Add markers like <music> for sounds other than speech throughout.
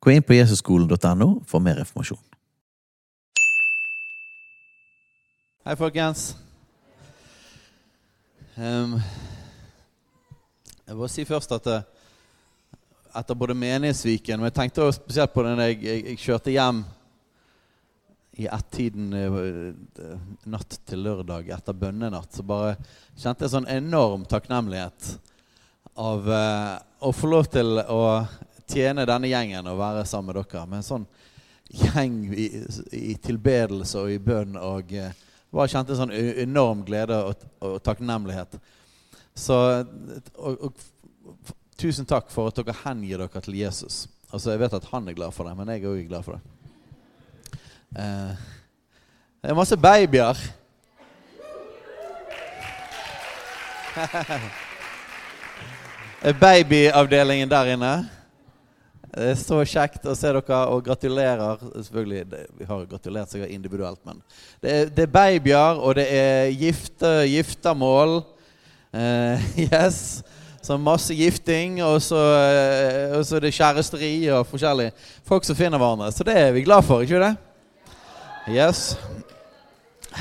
Gå inn på jesusskolen.no for mer informasjon. Hei, folkens. Um, jeg vil bare si først at eh, etter både menighetsviken Men jeg tenkte også spesielt på den jeg, jeg, jeg kjørte hjem i ett-tiden eh, natt til lørdag etter bønnenatt. Så bare kjente jeg sånn enorm takknemlighet av uh, å få lov til å tjene denne gjengen og være sammen med dere. Med en sånn gjeng i, i tilbedelse og i bønn. Og eh, bare kjente en sånn e- enorm glede og, og takknemlighet. Så og, og, tusen takk for at dere hengir dere til Jesus. Altså Jeg vet at han er glad for det, men jeg er òg glad for det. Eh, det er masse babyer. <laughs> Babyavdelingen der inne. Det er så kjekt å se dere, og gratulerer. Selvfølgelig, Vi har gratulert seg individuelt, men det er, det er, babyer, og det er gifte, giftermål. Uh, <laughs> yes. Så masse gifting, og så, uh, og så det kjæresteri og forskjellig. Folk som finner hverandre. Så det er vi glad for, ikke det? Yes.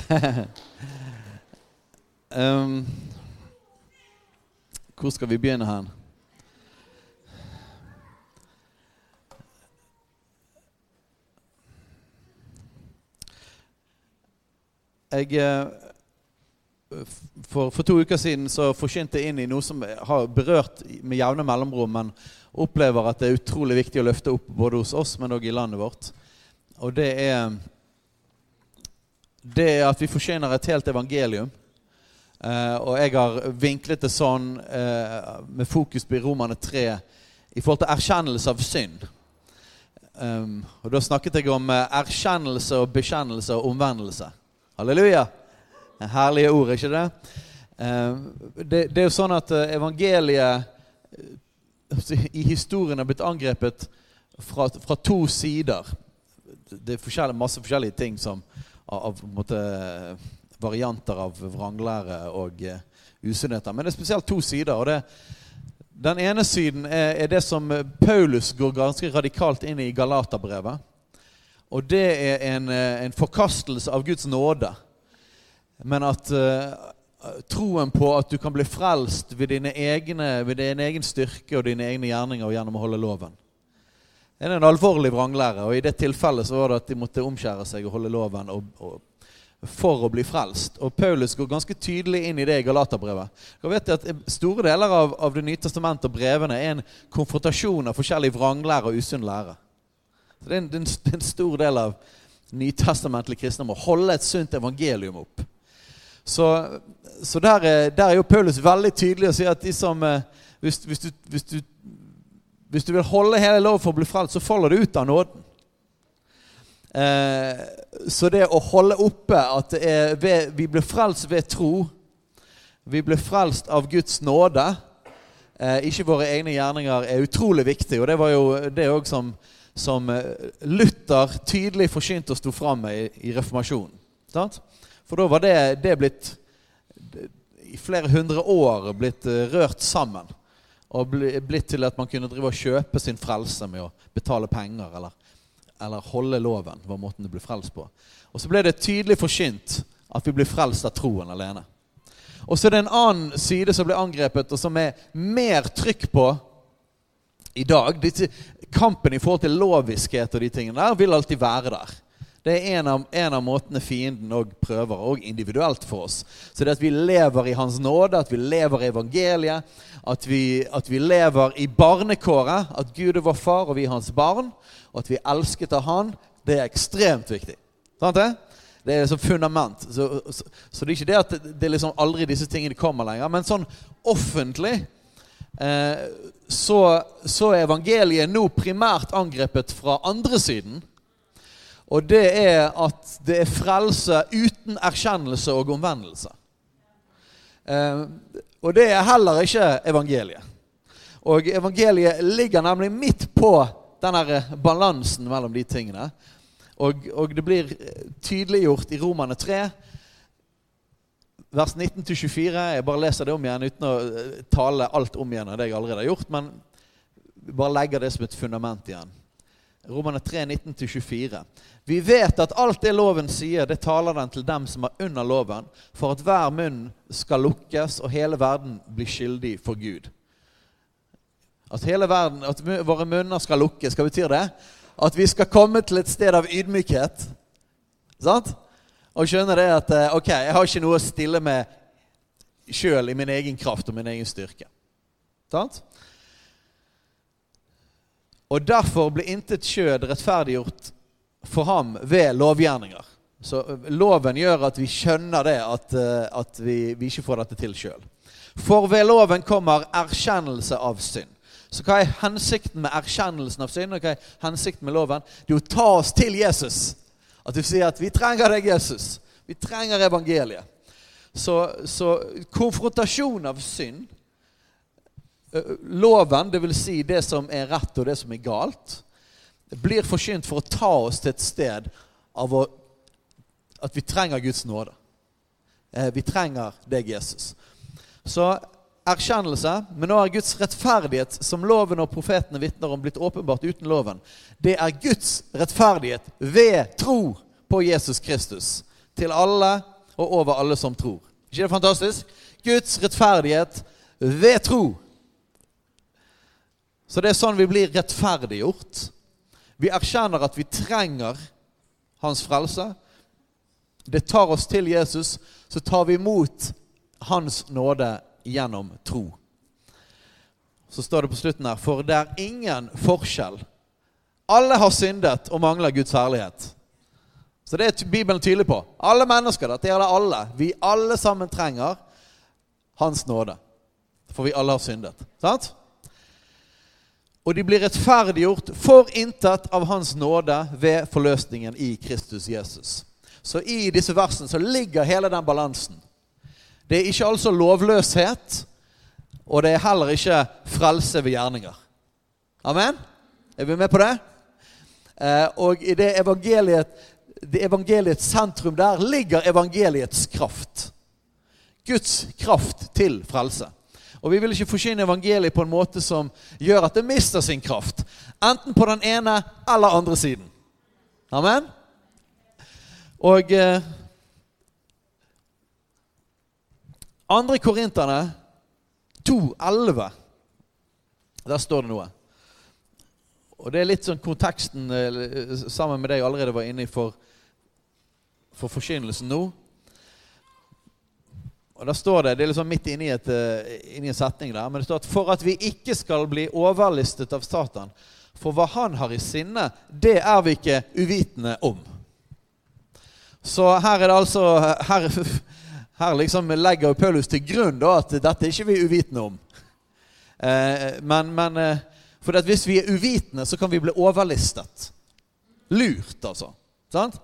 <laughs> um, hvor skal vi begynne hen? Jeg eh, for, for, to uker siden så forsynte jeg inn i noe som har berørt med jevne mellomrom, men opplever at det er utrolig viktig å løfte opp både hos oss, men òg i landet vårt. Og det er, det er at vi forsyner et helt evangelium. Uh, og jeg har vinklet det sånn uh, med fokus på Romane 3 i forhold til erkjennelse av synd. Um, og Da snakket jeg om erkjennelse og bekjennelse og omvendelse. Halleluja! Herlige ord, ikke det? det? Det er jo sånn at evangeliet i historien har blitt angrepet fra, fra to sider. Det er forskjellige, masse forskjellige ting som av, måte, varianter av vranglære og usunnheter. Men det er spesielt to sider. og det den ene siden er, er, det som Paulus går ganske radikalt inn i Galaterbrevet. Og det er en, eh, en, forkastelse av Guds nåde. Men at uh, troen på at du kan bli frelst ved, egne, ved din egen styrke og dine egne gjerninger gjennom å holde loven. Det er en alvorlig vranglære, og i det tilfellet så var det at de måtte omskjære seg og holde loven og, og for å bli frelst. Og Paulus går ganske tydelig inn i det i Galaterbrevet. Dere vet at Store deler av, av Det nye testamentet og brevene er en konfrontasjon av forskjellig vranglære og usunn lære. Så det er, en, det er en stor del av nytestamentlig kristendom å holde et sunt evangelium opp. Så, så der, der, er jo Paulus veldig tydelig og sier at de som, eh, hvis, hvis, du, hvis, du, hvis du vil holde hele loven for å bli frelst, så faller du ut av nåden. Eh, så det å holde oppe at ved, vi blir frelst ved tro Vi blir frelst av Guds nåde, eh, ikke våre egne gjerninger, er utrolig viktig. Og det var jo det òg som, som, eh, Luther tydelig forsynte og sto fram med i, reformasjonen. Sant? For da var det, det blitt i flere hundre år blitt eh, rørt sammen. Og blitt til at man kunne drive og kjøpe sin frelse med å betale penger. eller eller holde loven, var måten du ble frelst på. Og så ble det tydelig forkynt at vi blir frelst av troen alene. Og så er det en annen side som ble angrepet, og som er mer trykk på i dag. Kampen i forhold til loviskhet og de tingene der vil alltid være der. Det er en av, en av måtene fienden òg prøver, og individuelt for oss. Så det at vi lever i Hans nåde, at vi lever i evangeliet, at vi, at vi lever i barnekåret, at Gud er vår far, og vi er hans barn, og at vi er elsket av Han, det er ekstremt viktig. Sant det? Det er liksom fundament. Så, så, så, det er ikke det at det det liksom aldri disse tingene kommer lenger. Men sånn offentlig eh, så, så er evangeliet nå primært angrepet fra andre siden. Og det er at det er frelse uten erkjennelse og omvendelse. Eh, og det er heller ikke evangeliet. Og evangeliet ligger nemlig midt på denne balansen mellom de tingene. Og, og det blir tydeliggjort i Romane 3, vers 19-24. Jeg bare leser det om igjen uten å eh, tale alt om igjen av det jeg allerede har gjort. Men bare legger det som et fundament igjen. Romane 3, 19-24. Vi vet at alt det loven sier, det taler den til dem som er under loven, for at hver munn skal lukkes og hele verden blir skyldig for Gud. At hele verden, at våre munner skal lukkes. Hva betyr det? At vi skal komme til et sted av ydmykhet. Sant? Og skjønner det at eh, ok, jeg har ikke noe å stille med sjøl i min egen kraft og min egen styrke. Sant? Og derfor blir intet skjød rettferdiggjort for ham ved lovgjerninger. Så eh, loven gjør at vi skjønner det, at, eh, at vi, vi ikke får dette til sjøl. For ved loven kommer erkjennelse av synd. Så hva er hensikten med erkjennelsen av synd? Og hva er hensikten med loven? Det er å ta oss til Jesus. At du sier at 'vi trenger deg, Jesus'. Vi trenger evangeliet. Så, så konfrontasjon av synd Loven, dvs. Si det som er rett og det som er galt, blir forkynt for å ta oss til et sted av å, at vi trenger Guds nåde. Eh, vi trenger deg, Jesus. Så erkjennelse, men nå er Guds rettferdighet, som loven og profetene vitner om, blitt åpenbart uten loven. Det er Guds rettferdighet ved tro på Jesus Kristus. Til alle og over alle som tror. ikke det fantastisk? Guds rettferdighet ved tro. Så det er sånn vi blir rettferdiggjort. Vi erkjenner at vi trenger hans frelse. Det tar oss til Jesus, så tar vi imot hans nåde gjennom tro. Så står det på slutten her For det er ingen forskjell. Alle har syndet og mangler Guds herlighet. Så det er Bibelen tydelig på. Alle mennesker. Dette gjelder alle. Vi alle sammen trenger Hans nåde. For vi alle har syndet. Sant? Og de blir rettferdiggjort for intet av Hans nåde ved forløsningen i Kristus Jesus. Så i disse versene så ligger hele den balansen. Det er ikke altså lovløshet, og det er heller ikke frelse ved gjerninger. Amen? Er vi med på det? Eh, og i det evangeliet, det evangeliets sentrum der ligger evangeliets kraft. Guds kraft til frelse. Og vi vil ikke forsyne evangeliet på en måte som gjør at det mister sin kraft. Enten på den ene eller andre siden. Amen? Og eh, Andre Korinterne 2,11. Der står det noe. Og det er litt sånn konteksten eh, sammen med det jeg allerede var inne i for, for forkynnelsen nå. Og der står det, Det er liksom midt eh, inni en setning der, men det står at for at vi ikke skal bli overlistet av Satan, for hva han har i sinne, det er vi ikke uvitende om. Så her er det altså her, her liksom legger Paulus til grunn da, at dette er ikke vi uvitende om. Eh, men, men eh, for hvis vi er uvitende, så kan vi bli overlistet. Lurt, altså. Sant?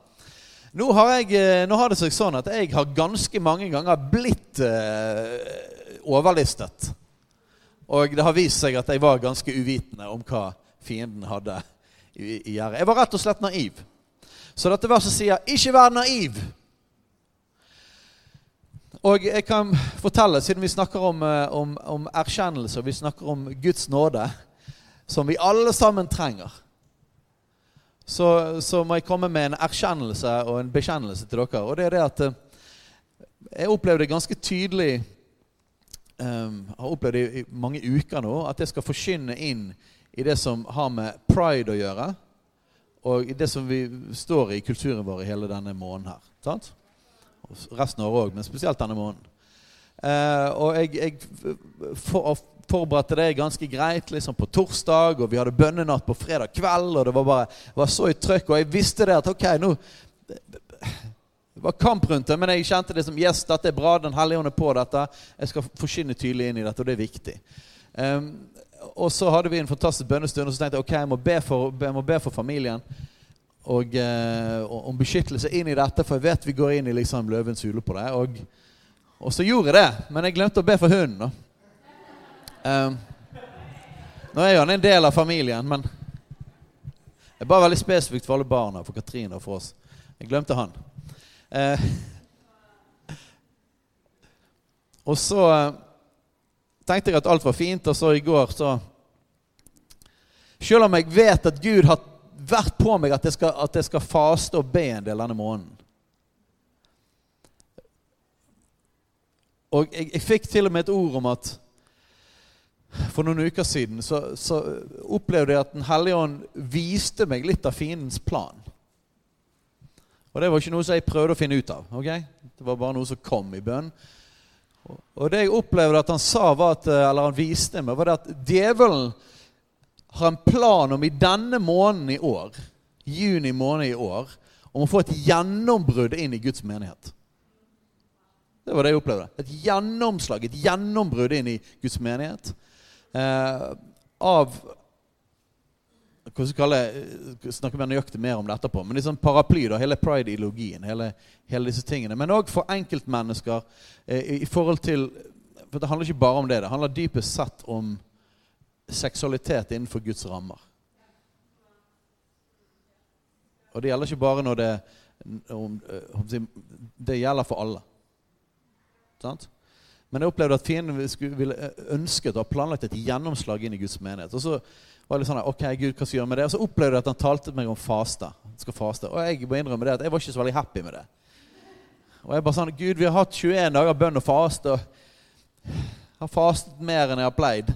Nå har, jeg, eh, nå har det seg sånn at jeg har ganske mange ganger blitt eh, overlistet. Og det har vist seg at jeg var ganske uvitende om hva fienden hadde i gjerdet. Jeg var rett og slett naiv. Så dette verset sier 'ikke vær naiv'. Og jeg kan fortelle, siden vi snakker om, eh, om, om erkjennelse, og vi snakker om Guds nåde, som vi alle sammen trenger, så, så, må jeg komme med en erkjennelse og en bekjennelse til dere. Og det er det at eh, jeg opplevde ganske tydelig um, har opplevd i mange uker nå, at jeg skal forkynne inn i det som har med pride å gjøre, og i det som vi står i kulturen vår i hele denne måneden her. Sant? Resten av året òg, men spesielt denne måneden. Eh, og jeg, jeg for, forberedte det ganske greit liksom på torsdag, og vi hadde bønnenatt på fredag kveld, og det var bare var så i trøkk. Og jeg visste det at ok, nå Det var kamp rundt det, men jeg kjente det som yes, dette er bra. Den hellige ånd er på dette. Jeg skal forsyne tydelig inn i dette, og det er viktig. Um, og så hadde vi en fantastisk bønnestund, og så tenkte jeg ok, jeg må be for, jeg må be for familien. Og, uh, om beskyttelse inn i dette, for jeg vet vi går inn i liksom løvens hule på det. Og, og, så gjorde jeg det, men jeg glemte å be for hunden. Um, nå er jo han en del av familien, men det er bare veldig spesifikt for alle barna, for Katrine og for oss. Jeg glemte han. Eh, og så eh, tenkte jeg at alt var fint, og så i går så Selv om jeg vet at Gud har vært på meg at jeg skal, at jeg skal faste og be en del denne måneden Og jeg, jeg fikk til og med et ord om at for noen uker siden så, så opplevde jeg at Den hellige ånd viste meg litt av fiendens plan. Og det var ikke noe som jeg prøvde å finne ut av. ok? Det var bare noe som kom i bønn. Og det jeg opplevde at han sa, var at, eller han viste meg, var det at djevelen har en plan om i denne måneden i år, juni måned i år, om å få et gjennombrudd inn i Guds menighet. Det var det jeg opplevde. Et gjennomslag, et gjennombrudd inn i Guds menighet. Eh, av hva skal jeg snakke mer nøyaktig mer om det etterpå. Men liksom paraply, da, hele pride-ideologien, hele, hele, disse tingene. Men òg for enkeltmennesker eh, i forhold til For det handler ikke bare om det. Det handler dypest sett om seksualitet innenfor Guds rammer. Og det gjelder ikke bare når det eh, Det gjelder for alle. Sant? Men jeg opplevde at fienden ville ønsket å ha planlagt et gjennomslag inn i Guds menighet. Og så var det sånn ok, Gud, hva skal jeg gjøre med det? Og så opplevde jeg at han talte meg om faste. Skal faste. Og jeg må innrømme det at jeg var ikke så veldig happy med det. Og jeg bare sånn Gud, vi har hatt 21 dager bønn og faste. Og har fastet mer enn jeg har pleid.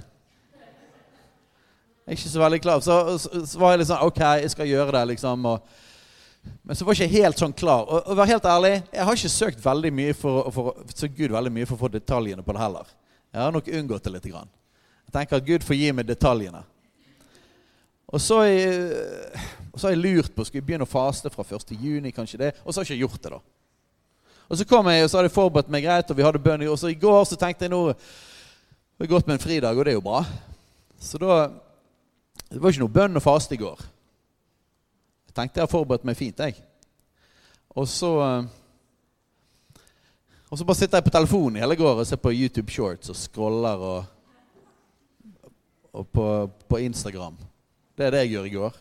Jeg er ikke så veldig klar. Så, så, så var jeg litt sånn Ok, jeg skal gjøre det, liksom. og men så var jeg ikke helt sånn klar. Og, og vær helt ærlig, jeg har ikke søkt veldig mye for, for, så Gud veldig mye for å få detaljene på det heller. Jeg har nok unngått det litt. Grann. Jeg tenker at Gud får gi meg detaljene. Og så har jeg lurt på skal jeg begynne å faste fra 1. juni, kanskje det. Og så har jeg ikke gjort det, da. Og så kom jeg, og så hadde jeg forberedt meg greit, og vi hadde bønn. Og så i går så tenkte jeg nå det er godt med en fridag, og det er jo bra. Så da Det var ikke noe bønn og faste i går Jeg tenkte jeg har forberedt meg fint, jeg. Og så eh, Og så bare sitter jeg på telefonen i hele går og ser på YouTube Shorts og scroller og, og på, på, Instagram. Det er det jeg gjør i går.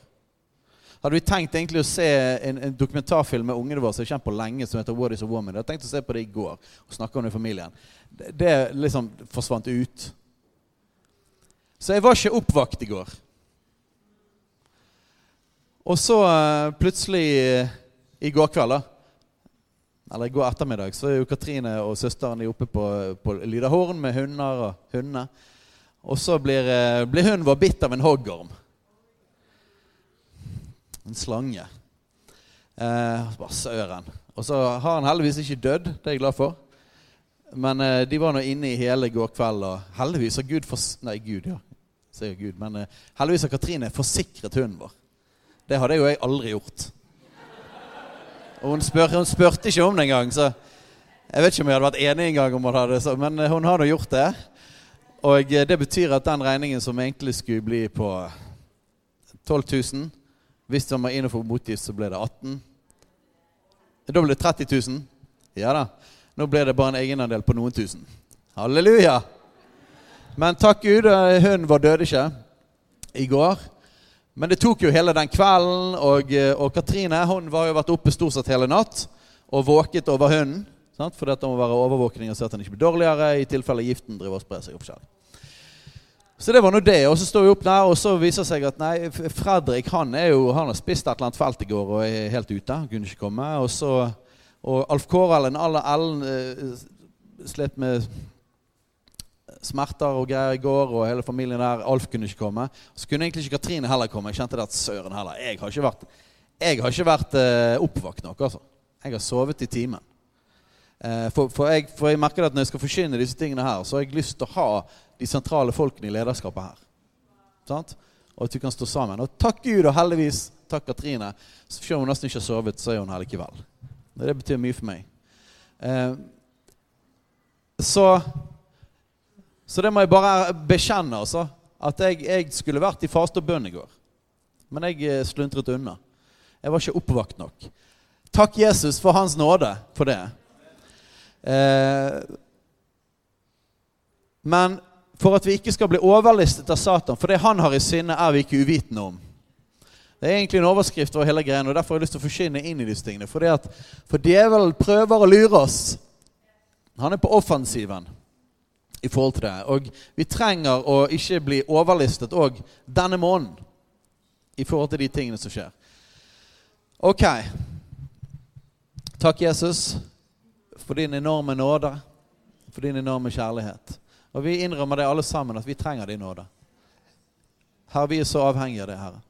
Hadde vi tenkt egentlig å se en, en dokumentarfilm med ungene våre som jeg kjent på lenge, som heter What is a Woman. Jeg hadde tenkt å se på det i går og snakke om det i familien. Det, det liksom forsvant ut. Så jeg var ikke oppvakt i går. Og så uh, plutselig i går kveld, da eller i går ettermiddag, så er jo Katrine og søsteren de oppe på, på Lydahorn med hunder og hundene. Og så blir, uh, blir hun vår bitt av en hoggorm. En slange. bare søren. Og så har han heldigvis ikke dødd, det er jeg glad for. Men de var nå inne i hele går kveld, og heldigvis har Gud for, Nei, Gud, ja. Sier Gud. Men heldigvis har Katrine forsikret hunden vår. Det hadde jo jeg aldri gjort. Og hun, spør, hun spurte ikke om det engang, så jeg vet ikke om jeg hadde vært enig engang om hun hadde det, men hun har nå gjort det. Og eh, det betyr at den regningen som egentlig skulle bli på 12 000 Hvis den var inne for motgift, så ble det 18 Da ble det 30 000. Ja da. Nå ble det bare en egenandel på noen tusen. Halleluja! Men takk Gud, eh, hun var døde ikke i går. Men det tok jo hele den kvelden, og, eh, og Katrine hun var jo vært oppe stort sett hele natt og våket over hunden. Sant? For dette må være overvåkning og se at den ikke blir dårligere i tilfelle giften driver og sprer seg. forskjellig. Så det var nå det. Og så står vi opp der, og så viser det seg at nei, Fredrik han, er jo, han har spist et eller annet felt i går og er helt ute. Han kunne ikke komme. Og, så, og Alf Kårell, alle Ellen, eh, slet med smerter og greier i går, og hele familien der. Alf kunne ikke komme. Så kunne egentlig ikke Katrine heller komme. Jeg kjente det at søren heller. Jeg har ikke vært, jeg har ikke vært uh, oppvakt nok, altså. Jeg har sovet i timen. Uh, for, for, jeg, for, jeg, merker at når jeg skal forkynne disse tingene her, så har jeg lyst til å ha de sentrale folkene i lederskapet her. Sant? Og at vi kan stå sammen. Og takk Gud, og heldigvis takk Katrine. Selv om hun nesten ikke har sovet, så er hun her likevel. Det betyr mye for meg. Eh, så, så det må jeg bare bekjenne, altså. At jeg, jeg skulle vært i faste og bønn i går. Men jeg eh, sluntret unna. Jeg var ikke oppvakt nok. Takk, Jesus, for Hans nåde for det. Eh, men for at vi ikke skal bli overlistet av Satan, for det han har i sinne, er vi ikke uvitende om. Det er egentlig en overskrift over hele greia, og derfor har jeg lyst til å forsyne inn i disse tingene. Fordi at, for djevelen prøver å lure oss. Han er på offensiven i forhold til det. Og vi trenger å ikke bli overlistet òg denne måneden i forhold til de tingene som skjer. Ok. Takk, Jesus, for din enorme nåde, for din enorme kjærlighet. Og vi innrømmer det alle sammen, at vi trenger din nåde. Herre, vi er så avhengige av det, Herre.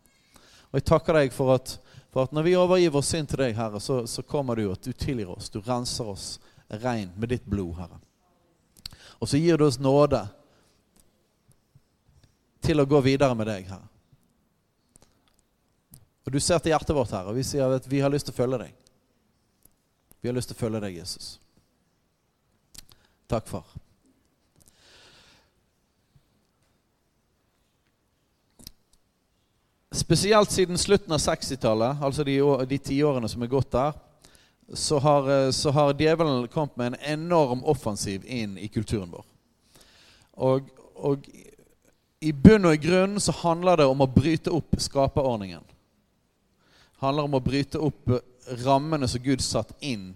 Og jeg takker deg for at, for at når vi overgir vår synd til deg, Herre, så, så kommer du at du tilgir oss. Du renser oss rein med ditt blod, Herre. Og så gir du oss nåde til å gå videre med deg, Herre. Og du ser til hjertet vårt, Herre, og vi sier at vi har lyst til å følge deg. Vi har lyst til å følge deg, Jesus. Takk, far. Spesielt siden slutten av 60-tallet, altså de, de tiårene som er gått der, så har, eh, så har, djevelen kommet med en enorm offensiv inn i kulturen vår. Og, og i bunn og i grunn så handler det om å bryte opp skaperordningen. Det handler om å bryte opp rammene som Gud satt inn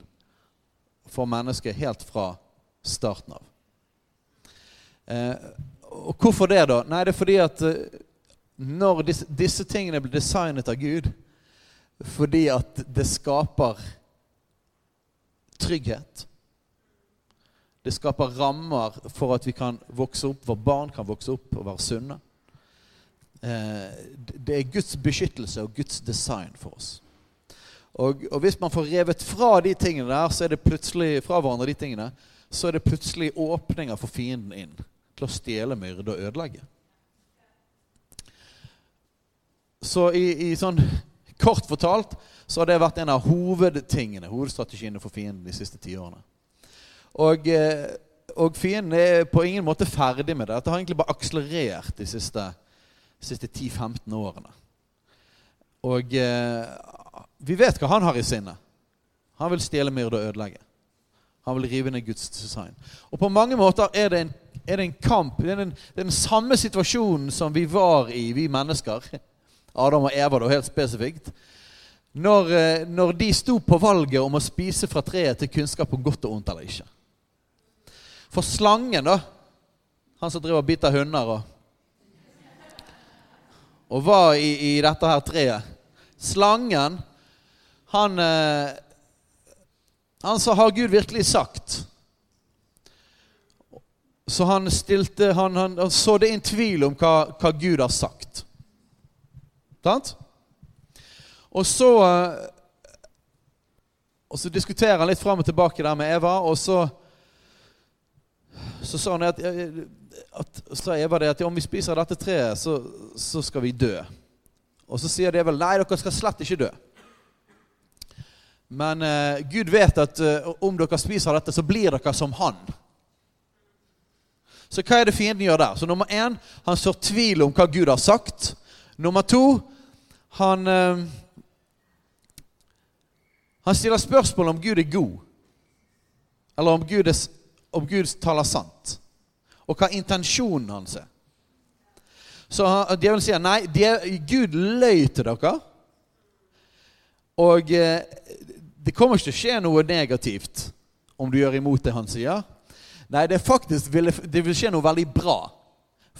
for mennesket helt fra starten av. Eh, og hvorfor det, da? Nei, det er fordi at eh, når disse, disse tingene blir designet av Gud fordi at det skaper trygghet. Det skaper rammer for at vi kan vokse opp, våre barn kan vokse opp og være sunne. Eh, det er Guds beskyttelse og Guds design for oss. Og, og, hvis man får revet fra de tingene der, så er det plutselig fra hverandre de tingene, så er det plutselig åpninger for fienden inn til å stjele, myrde og ødelegge. Så i, i, sånn kort fortalt så har det vært en av hovedtingene, hovedstrategiene for fienden de siste tiårene. Og, eh, og fienden er på ingen måte ferdig med det. Dette har egentlig bare akselerert de siste, siste 10-15 årene. Og eh, vi vet hva han har i sinnet. Han vil stjele, myrde og ødelegge. Han vil rive ned Guds design. Og på mange måter er det en, er det en kamp. Det er den, det er den samme situasjonen som vi var i, vi mennesker Adam og Eva, da, helt spesifikt. Når, eh, når, de sto på valget om å spise fra treet til kunnskap om godt og ondt eller ikke. For slangen, da, han som driver og biter hunder og, og var i, i, dette her treet Slangen, han eh, Han sa 'Har Gud virkelig sagt?' Så han stilte Han, han, han så det inn tvil om hva, hva Gud har sagt. Sant? Og så eh, Og så diskuterer han litt fram og tilbake der med Eva, og så så sa han at, at, sa Eva det at om vi spiser dette treet, så, så skal vi dø. Og så sier de vel nei, dere skal slett ikke dø. Men uh, Gud vet at uh, om dere spiser dette, så blir dere som Han. Så hva er det fienden gjør der? Så Nummer én, han sår tvil om hva Gud har sagt. Nummer to han, eh, han stiller spørsmål om Gud er god, eller om Gud, er, om Gud taler sant, og hva intensjonen hans er. Så djevelen sier nei, Gud løy til dere. Og eh, det kommer ikke til å skje noe negativt om du gjør imot det han sier. Nei, det, faktisk, det vil skje noe veldig bra.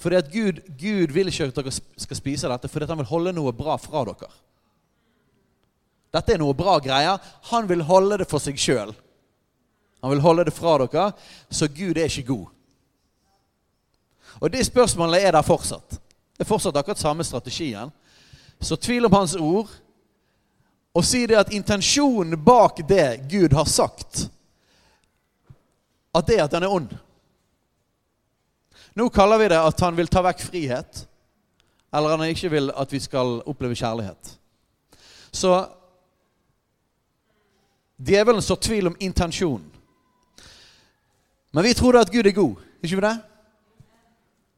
Fordi at Gud, Gud vil ikke at dere skal spise dette, fordi han vil holde noe bra fra dere. Dette er noe bra greier. Han vil holde det for seg sjøl. Han vil holde det fra dere, så Gud er ikke god. Og de spørsmålene er der fortsatt. Det er fortsatt akkurat samme strategien. Så tvil om Hans ord, og si det at intensjonen bak det Gud har sagt, at det er at han er ond. Nå kaller vi det at han vil ta vekk frihet, eller han ikke vil at vi skal oppleve kjærlighet. Så Djevelen sår tvil om intensjonen. Men vi tror da at Gud er god. Ikke vi det?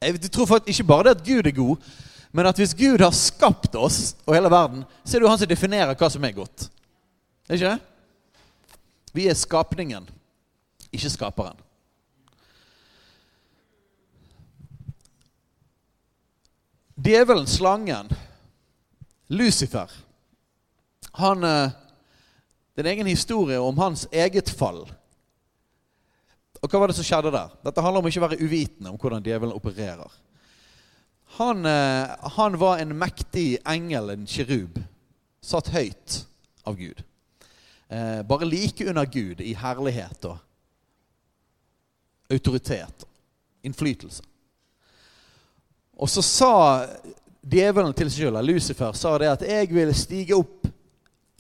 Jeg tror faktisk ikke bare det at Gud er god, men at hvis Gud har skapt oss og hele verden, så er det jo han som definerer hva som er godt. Ikke det? Vi er skapningen, ikke skaperen. Djevelen, slangen, Lucifer han, eh, Det er en egen historie om hans eget fall. Og hva var det som skjedde der? Dette handler om å ikke være uvitende om hvordan djevelen opererer. Han, eh, han var en mektig engel, en kirub, satt høyt av Gud. Eh, bare like under Gud i herlighet og autoritet og innflytelse. Og så sa djevelen til seg selv, Lucifer, sa det at 'jeg vil stige opp,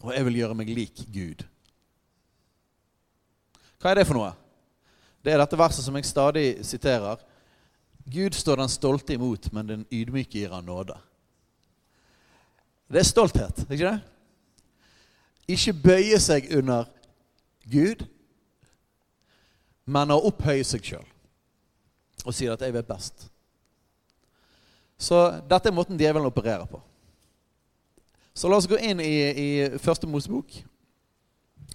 og jeg vil gjøre meg lik Gud'. Hva er det for noe? Det er dette verset som jeg stadig siterer. Gud står den stolte imot, men den ydmyke gir han nåde. Det er stolthet, ikke det? Ikke bøye seg under Gud, men å opphøye seg sjøl og si at 'jeg vet best'. Så dette er måten djevelen opererer på. Så la oss gå inn i, i Første Mosebok,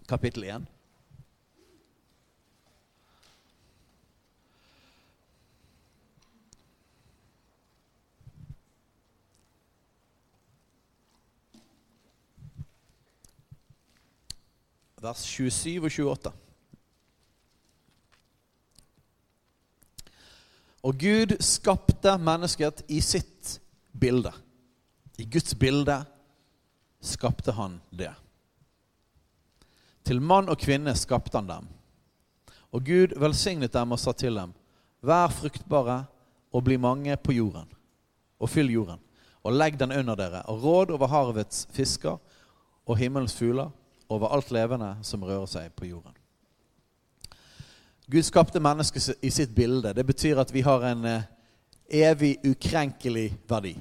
kapittel 1. Vers 27 og 28. Og Gud skapte mennesket i sitt bilde. I Guds bilde skapte han det. Til mann og kvinne skapte han dem. Og Gud velsignet dem og sa til dem, vær fruktbare og bli mange på jorden, og fyll jorden, og legg den under dere, og råd over havets fisker og himmelens fugler, over alt levende som rører seg på jorden. Gud skapte mennesket i sitt bilde. Det betyr at vi har en eh, evig, ukrenkelig verdi.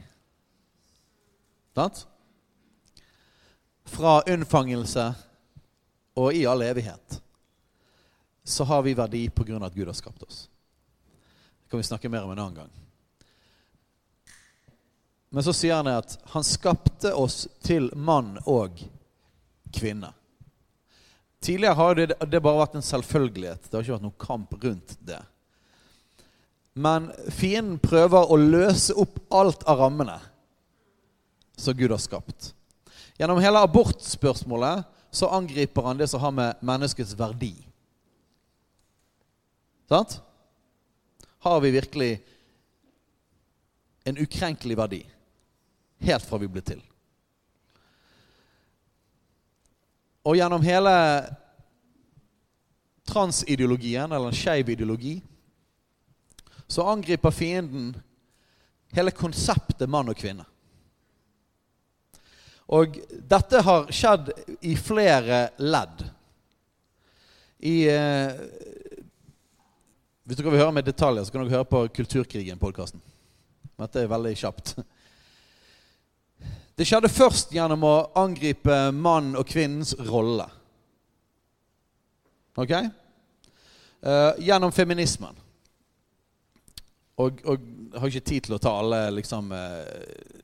Sant? Fra unnfangelse og i all evighet så har vi verdi på grunn av at Gud har skapt oss. Det kan vi snakke mer om en annen gang. Men så sier han at han skapte oss til mann og kvinne. Tidligere har det, det bare vært en selvfølgelighet. Det har ikke vært noen kamp rundt det. Men fienden prøver å løse opp alt av rammene som Gud har skapt. Gjennom hele abortspørsmålet så angriper han det som har med menneskets verdi. Sant? Har vi virkelig en ukrenkelig verdi helt fra vi ble til? Og gjennom hele transideologien, eller en skeiv ideologi, så angriper fienden hele konseptet mann og kvinne. Og dette har skjedd i flere ledd. I eh, Hvis dere vil høre med detaljer, så kan dere høre på Kulturkrigen-podkasten. Dette er veldig kjapt. Det skjedde først gjennom å angripe mann og kvinnens rolle. Ok? Eh, gjennom feminismen. Og, og jeg har ikke tid til å ta alle liksom eh,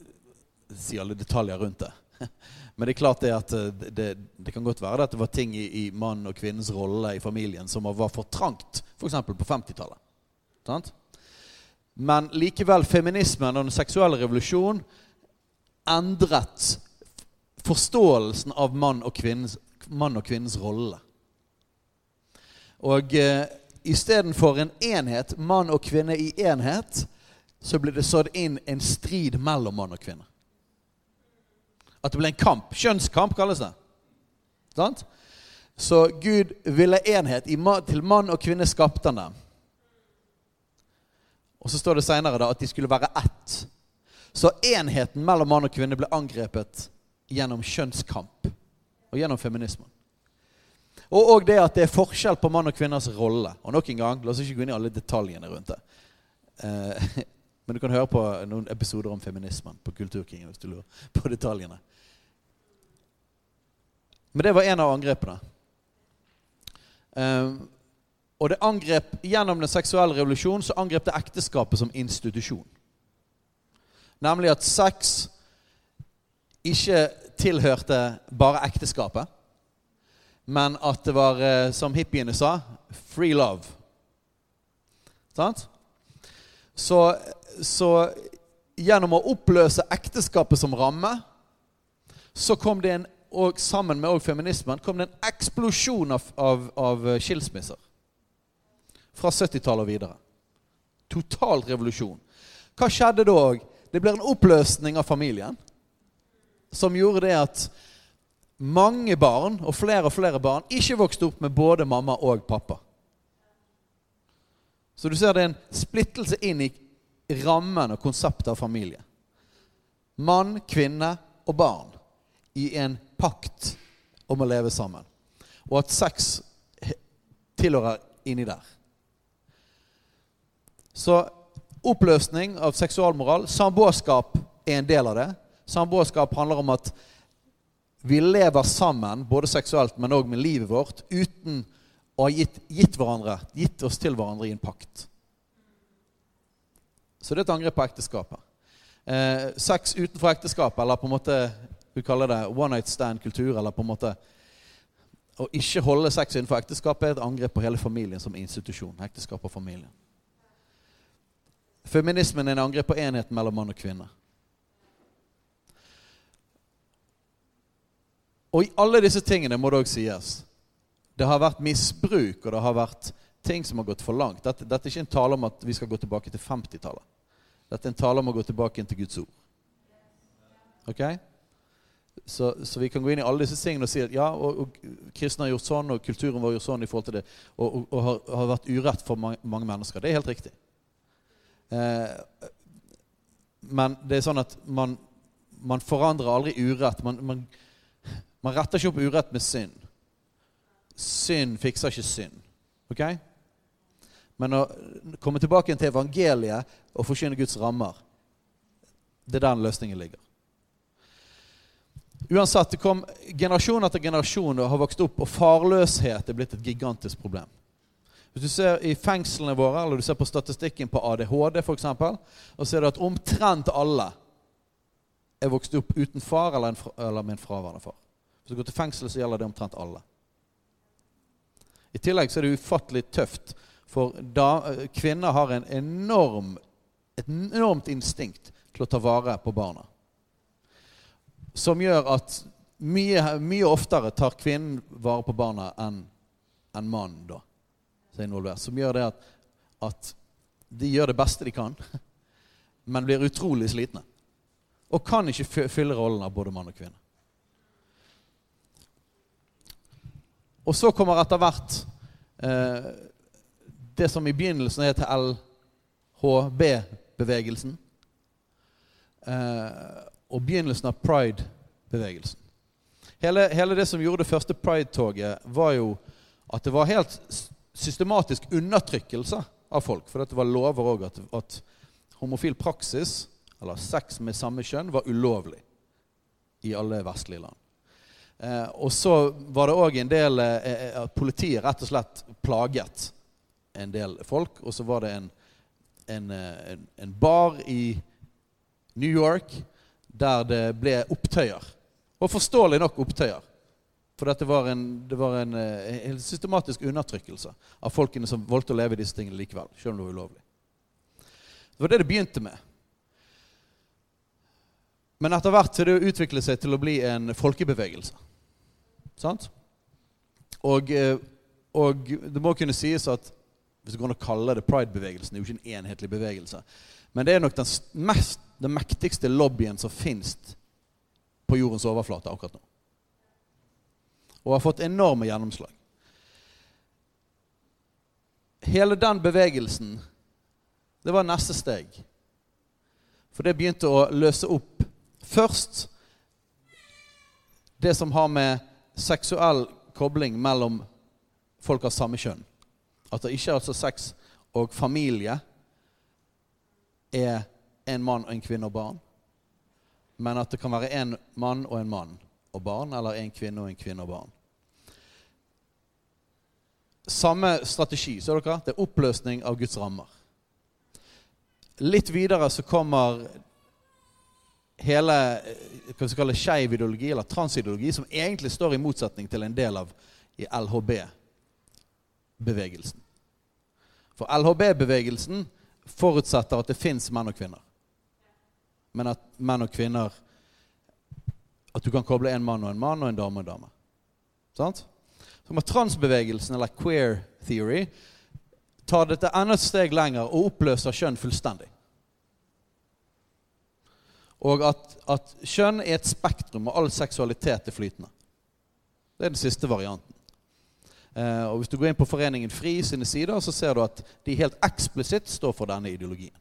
Si alle detaljer rundt det. <laughs> Men det er klart det at eh, det, det kan godt være at det var ting i, i mann og kvinnens rolle i familien som var for trangt, f.eks. på 50-tallet. Men likevel, feminismen og den seksuelle revolusjonen endret forståelsen av mann og kvinnens, mann og kvinnens rolle. Og eh, istedenfor en enhet, mann og kvinne i enhet, så ble det sådd inn en strid mellom mann og kvinne. At det ble en kamp. Kjønnskamp kalles det. Sant? Så Gud ville enhet. Til mann og kvinne skapte han dem. Og så står det seinere at de skulle være ett. Så enheten mellom mann og kvinne ble angrepet gjennom kjønnskamp og gjennom feminismen. Og, og det at det er forskjell på mann og kvinners rolle. Og nok en gang, La oss ikke gå inn i alle detaljene rundt det. Eh, men du kan høre på noen episoder om feminismen på Kulturkingen hvis du lurer <laughs> på detaljene. Men det var en av angrepene. Um, og det angrep, gjennom den seksuelle revolusjonen så angrep det ekteskapet som institusjon. Nemlig at sex ikke tilhørte bare ekteskapet, men at det var, eh, som hippiene sa, free love. Sant? Så, så gjennom å oppløse ekteskapet som ramme, så kom det en, og sammen med feminismen kom det en eksplosjon av, av, av skilsmisser. Fra 70-tallet og videre. Total revolusjon. Hva skjedde da? Det ble en oppløsning av familien som gjorde det at mange barn, og flere og flere barn, ikke vokste opp med både mamma og pappa. Så du ser det er en splittelse inn i rammen og konseptet av familie. Mann, kvinne og barn i en pakt om å leve sammen. Og at sex tilhører inni der. Så oppløsning av seksualmoral, samboerskap er en del av det. Samboerskap handler om at vi lever sammen, både seksuelt, men òg med livet vårt, uten å har gitt, gitt, hverandre, gitt oss til hverandre i en pakt. Så det er et angrep på ekteskapet. Eh, sex utenfor ekteskapet, eller på en måte vi kaller det one night stand-kultur, eller på en måte å ikke holde sex innenfor ekteskapet, er et angrep på hele familien som institusjon. Ekteskap og familien. Feminismen er en angrep på enheten mellom mann og kvinne. Og i alle disse tingene må det òg sies det har vært misbruk, og det har vært ting som har gått for langt. Dette, dette er ikke en tale om at vi skal gå tilbake til 50-tallet. Dette er en tale om å gå tilbake til Guds ord. Ok? Så, så, vi kan gå inn i alle disse tingene og si at ja, og, og kristne har gjort sånn, og kulturen vår gjort sånn i forhold til det, og, og, og har, har, vært urett for mange, mange, mennesker. Det er helt riktig. Eh, men det er sånn at man, man forandrer aldri urett. Man, man, man retter ikke opp urett med synd. Synd fikser ikke synd. Ok? Men å komme tilbake til evangeliet og forkynne Guds rammer, det er der løsningen ligger. Uansett, det kom generasjon etter generasjon har vokst opp, og farløshet er blitt et gigantisk problem. Hvis du ser i fengslene våre, eller du ser på statistikken på ADHD f.eks., og ser du at omtrent alle er vokst opp uten far eller, en, eller med en fraværende far. Hvis du går til fengsel, så gjelder det omtrent alle. I tillegg så er det ufattelig tøft, for da, eh, kvinner har en enorm, et enormt instinkt til å ta vare på barna. Som gjør at mye, mye oftere tar kvinnen vare på barna enn en mannen da, som. Som gjør det at, at de gjør det beste de kan, <laughs> men blir utrolig slitne. Og kan ikke fylle rollen av både mann og kvinne. Og så kommer etter hvert eh, det som i begynnelsen heter LHB-bevegelsen. Eh, og begynnelsen av pride-bevegelsen. Hele, hele, det som gjorde det første pride-toget, var jo at det var helt systematisk undertrykkelse av folk. For det var lover òg at, at homofil praksis, eller sex med samme kjønn, var ulovlig i alle vestlige land. Eh, og så var det òg en del eh, eh, at politiet rett og slett plaget en del folk. Og så var det en, en, en, en bar i New York der det ble opptøyer. Og forståelig nok opptøyer. For dette var en, det var en, en, systematisk undertrykkelse av folkene som valgte å leve i disse tingene likevel. Selv om det var ulovlig. Det var det det begynte med. Men etter hvert har det utviklet seg til å bli en folkebevegelse. Sant? Og, eh, og, det må kunne sies at hvis det går an å kalle det pride-bevegelsen, det er jo ikke en enhetlig bevegelse, men det er nok den, mest, den mektigste lobbyen som fins på jordens overflate akkurat nå. Og har fått enorme gjennomslag. Hele den bevegelsen, det var neste steg. For det begynte å løse opp først det som har med seksuell kobling mellom folk av samme kjønn. At det ikke er altså sex og familie er en mann og en kvinne og barn. Men at det kan være en mann og en mann og barn, eller en kvinne og en kvinne og barn. samme strategi. ser dere? Det er oppløsning av Guds rammer. Litt videre så kommer hele hva vi skal kalle skeiv ideologi, eller transideologi, som egentlig står i motsetning til en del av i LHB-bevegelsen. For LHB-bevegelsen forutsetter at det fins menn og kvinner. Men at menn og kvinner At du kan koble en mann og en mann og en dame og en dame. Sant? Så med transbevegelsen, eller queer theory, tar dette enda et steg lenger og oppløser kjønn fullstendig. Og at, at kjønn er et spektrum, og all seksualitet er flytende. Det er den siste varianten. Eh, og Hvis du går inn på Foreningen FRI sine sider, så ser du at de helt eksplisitt står for denne ideologien.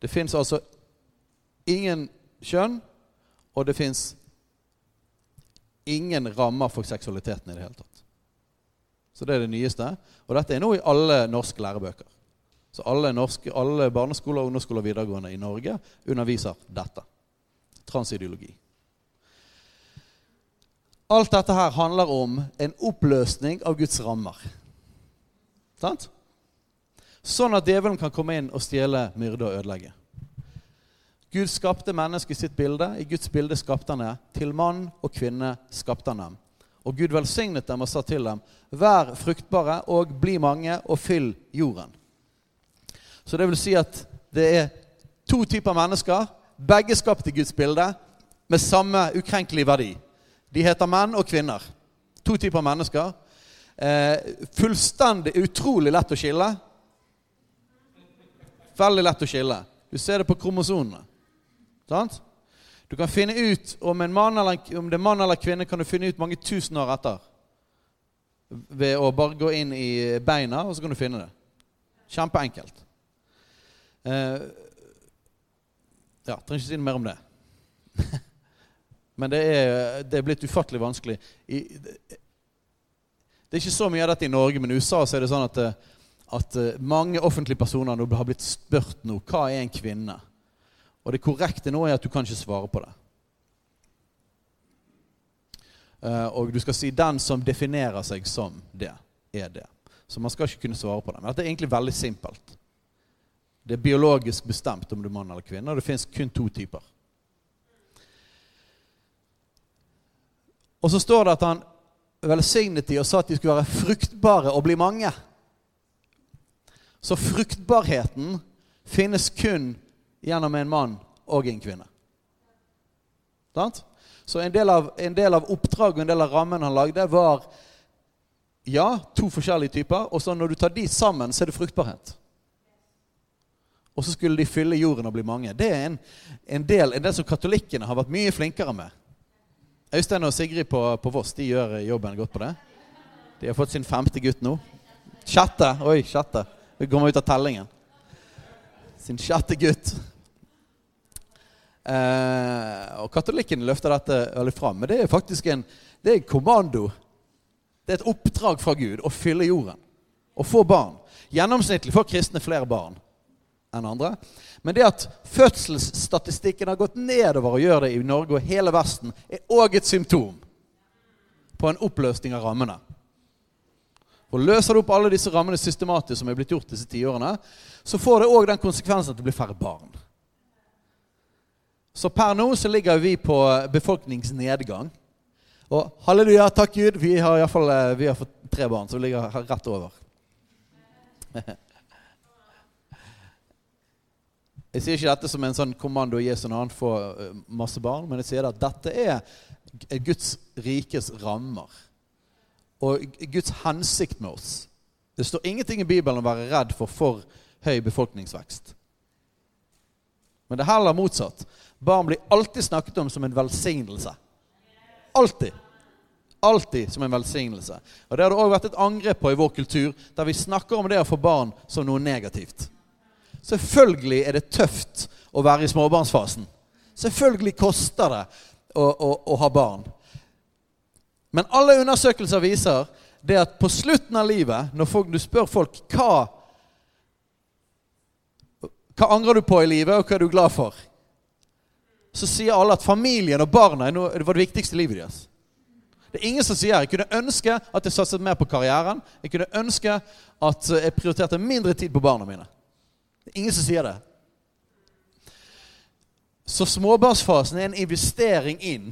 Det fins altså ingen kjønn, og det fins ingen rammer for seksualiteten i det hele tatt. Så det er det nyeste. Og dette er nå i alle norske lærebøker. Så alle, norske, alle barneskoler, ungdomsskoler og videregående i Norge underviser dette. Transideologi. Alt dette her handler om en oppløsning av Guds rammer. Sant? Sånn at djevelen kan komme inn og stjele, myrde og ødelegge. Gud skapte mennesket i sitt bilde. I Guds bilde skapte han det. Til mann og kvinne skapte han dem. Og Gud velsignet dem og sa til dem, vær fruktbare og bli mange og fyll jorden. Så det vil si at det er to typer mennesker, begge skapt i Guds bilde, med samme ukrenkelige verdi. De heter menn og kvinner. To typer mennesker. Eh, fullstendig utrolig lett å skille. Veldig lett å skille. Du ser det på kromosonene. Sant? Du kan finne ut om, eller, om det er mann eller kvinne, kan du finne ut mange tusen år etter. Ved å bare gå inn i beina, og så kan du finne det. Kjempeenkelt. Eh, ja, trenger ikke si noe mer om det. <laughs> Men det er, det er, blitt ufattelig vanskelig. I, det, det er ikke så mye av dette i Norge, men i USA så er det sånn at, eh, at eh, mange offentlige personer nå har blitt spurt nå hva er en kvinne. Og det korrekte nå er at du kan ikke svare på det. Uh, og du skal si 'den som definerer seg som det', er det. Så man skal ikke kunne svare på det. Men dette er egentlig veldig simpelt. Det er biologisk bestemt om du er mann eller kvinne, og det fins kun to typer. Og så står det at han velsignet de og sa at de skulle være fruktbare og bli mange. Så fruktbarheten finnes kun gjennom en mann og en kvinne. Så en del, av, en del av oppdraget og en del av rammen han lagde, var ja, to forskjellige typer. Og så når du tar de sammen, så er det fruktbarhet og så skulle de fylle jorden og bli mange. Det er en, en del en del som katolikkene har vært mye flinkere med. Øystein og Sigrid på, på, Voss de gjør jobben godt på det. De har fått sin femte gutt nå. Sjette. Oi, sjette. Vi kommer ut av tellingen. Sin sjette gutt. Eh, og katolikken løfter dette veldig fram. Men det er faktisk en, det er kommando. Det er et oppdrag fra Gud å fylle jorden. Å få barn. Gjennomsnittlig får kristne flere barn enn andre. Men det at fødselsstatistikken har gått nedover og gjør det i Norge og hele Vesten, er òg et symptom på en oppløsning av rammene. Og Løser du opp alle disse rammene systematisk, som er blitt gjort disse tiårene, så får det òg den konsekvensen at det blir færre barn. Så per nå så ligger vi på befolkningsnedgang. Og halleluja, takk Gud, vi har iallfall eh, vi har fått tre barn, så vi ligger rett over. <laughs> Jeg sier ikke dette som en sånn kommando å gi sånn annen får eh, masse barn, men jeg sier at dette er Guds rikes rammer. Og Guds hensikt med oss. Det står ingenting i Bibelen om å være redd for for høy befolkningsvekst. Men det er heller motsatt. Barn blir alltid snakket om som en velsignelse. Alltid. Alltid som en velsignelse. Og Det har det òg vært et angrep på i vår kultur, der vi snakker om det å få barn som noe negativt. Selvfølgelig er det tøft å være i småbarnsfasen. Selvfølgelig koster det å, å, å ha barn. Men alle undersøkelser viser det at på slutten av livet, når folk, du spør folk hva hva angrer du på i livet, og hva er du glad for? Så sier alle at familien og barna var det viktigste i livet deres. Det er ingen som sier jeg kunne ønske at jeg satset mer på karrieren. Jeg kunne ønske at jeg prioriterte mindre tid på barna mine. Ingen som sier det. Så småbarnsfasen er en investering inn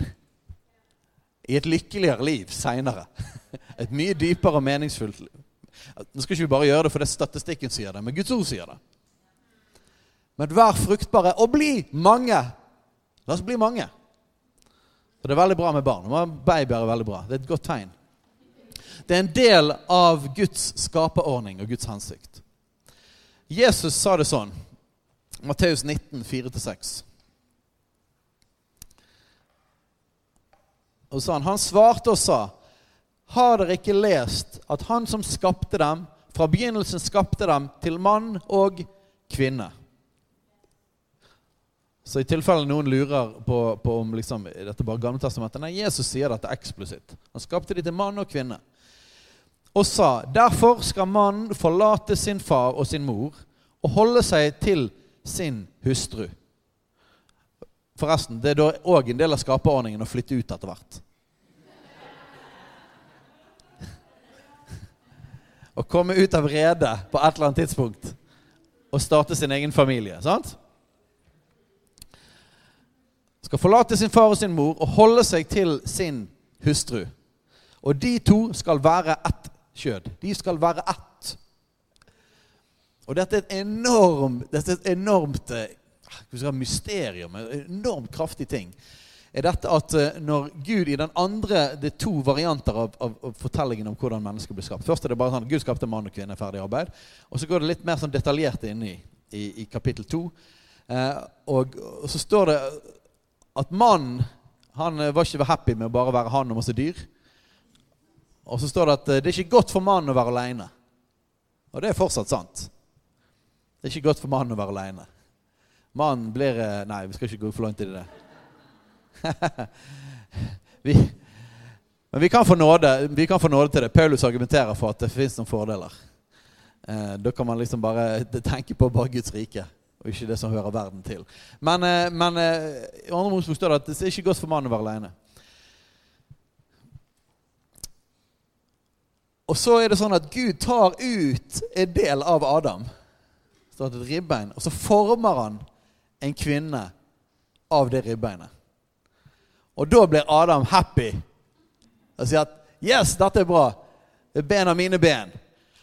i et lykkeligere liv seinere. <laughs> Et mye dypere og meningsfullt liv. Nå skal ikke vi bare gjøre det fordi statistikken sier det, men Guds ord sier det. Men vær fruktbare og bli mange. La oss bli mange. Og Det er veldig bra med barn. Babyer er veldig bra. Det er et godt tegn. Det er en del av Guds skaperordning og Guds hensikt. Jesus sa det sånn. Matteus 19, 4-6. Og så han, svarte og sa, har dere ikke lest at han som skapte dem, fra begynnelsen skapte dem til mann og kvinne? Så i tilfelle noen lurer på, på om liksom, dette bare Gamle testamentet Nei, Jesus sier dette eksplisitt. Han skapte de til mann og kvinne. Og sa, derfor skal mannen forlate sin far og sin mor og holde seg til sin hustru. Forresten, det er da òg en del av skaperordningen å flytte ut etter hvert. Å komme ut av redet på et eller annet tidspunkt og starte sin egen familie. sant? Skal forlate sin far og sin mor og holde seg til sin hustru. Og de to skal være ett kjød. De skal være ett. Og dette er et enormt, dette er et enormt eh, mysterium, en enormt kraftig ting er dette at eh, når Gud i den andre Det er to varianter av, av, av fortellingen om hvordan mennesker blir skapt. Først er det bare sånn Gud skapte mann og kvinne, ferdig arbeid. Og så går det litt mer sånn detaljert inn i, i, kapittel to. Eh, og, og, så står det at mannen han eh, var ikke happy med å bare være han og masse dyr. Og så står det at eh, det er ikke godt for mannen å være aleine. Og det er fortsatt sant. Det er ikke godt for mannen å være aleine. Mannen blir Nei, vi skal ikke gå for langt i det. <laughs> vi, men vi kan, få nåde, vi kan få nåde til det. Paulus argumenterer for at det fins noen fordeler. Eh, da kan man liksom bare <laughs> tenke på bare Guds rike, og ikke det som hører verden til. Men, eh, men eh, i andre står det at det er ikke godt for mannen å være alene. Og så er det sånn at Gud tar ut en del av Adam, et ribbein, og så former han en kvinne av det ribbeinet. Og da blir Adam happy og sier at 'Yes, dette er bra. Det er ben av mine ben'.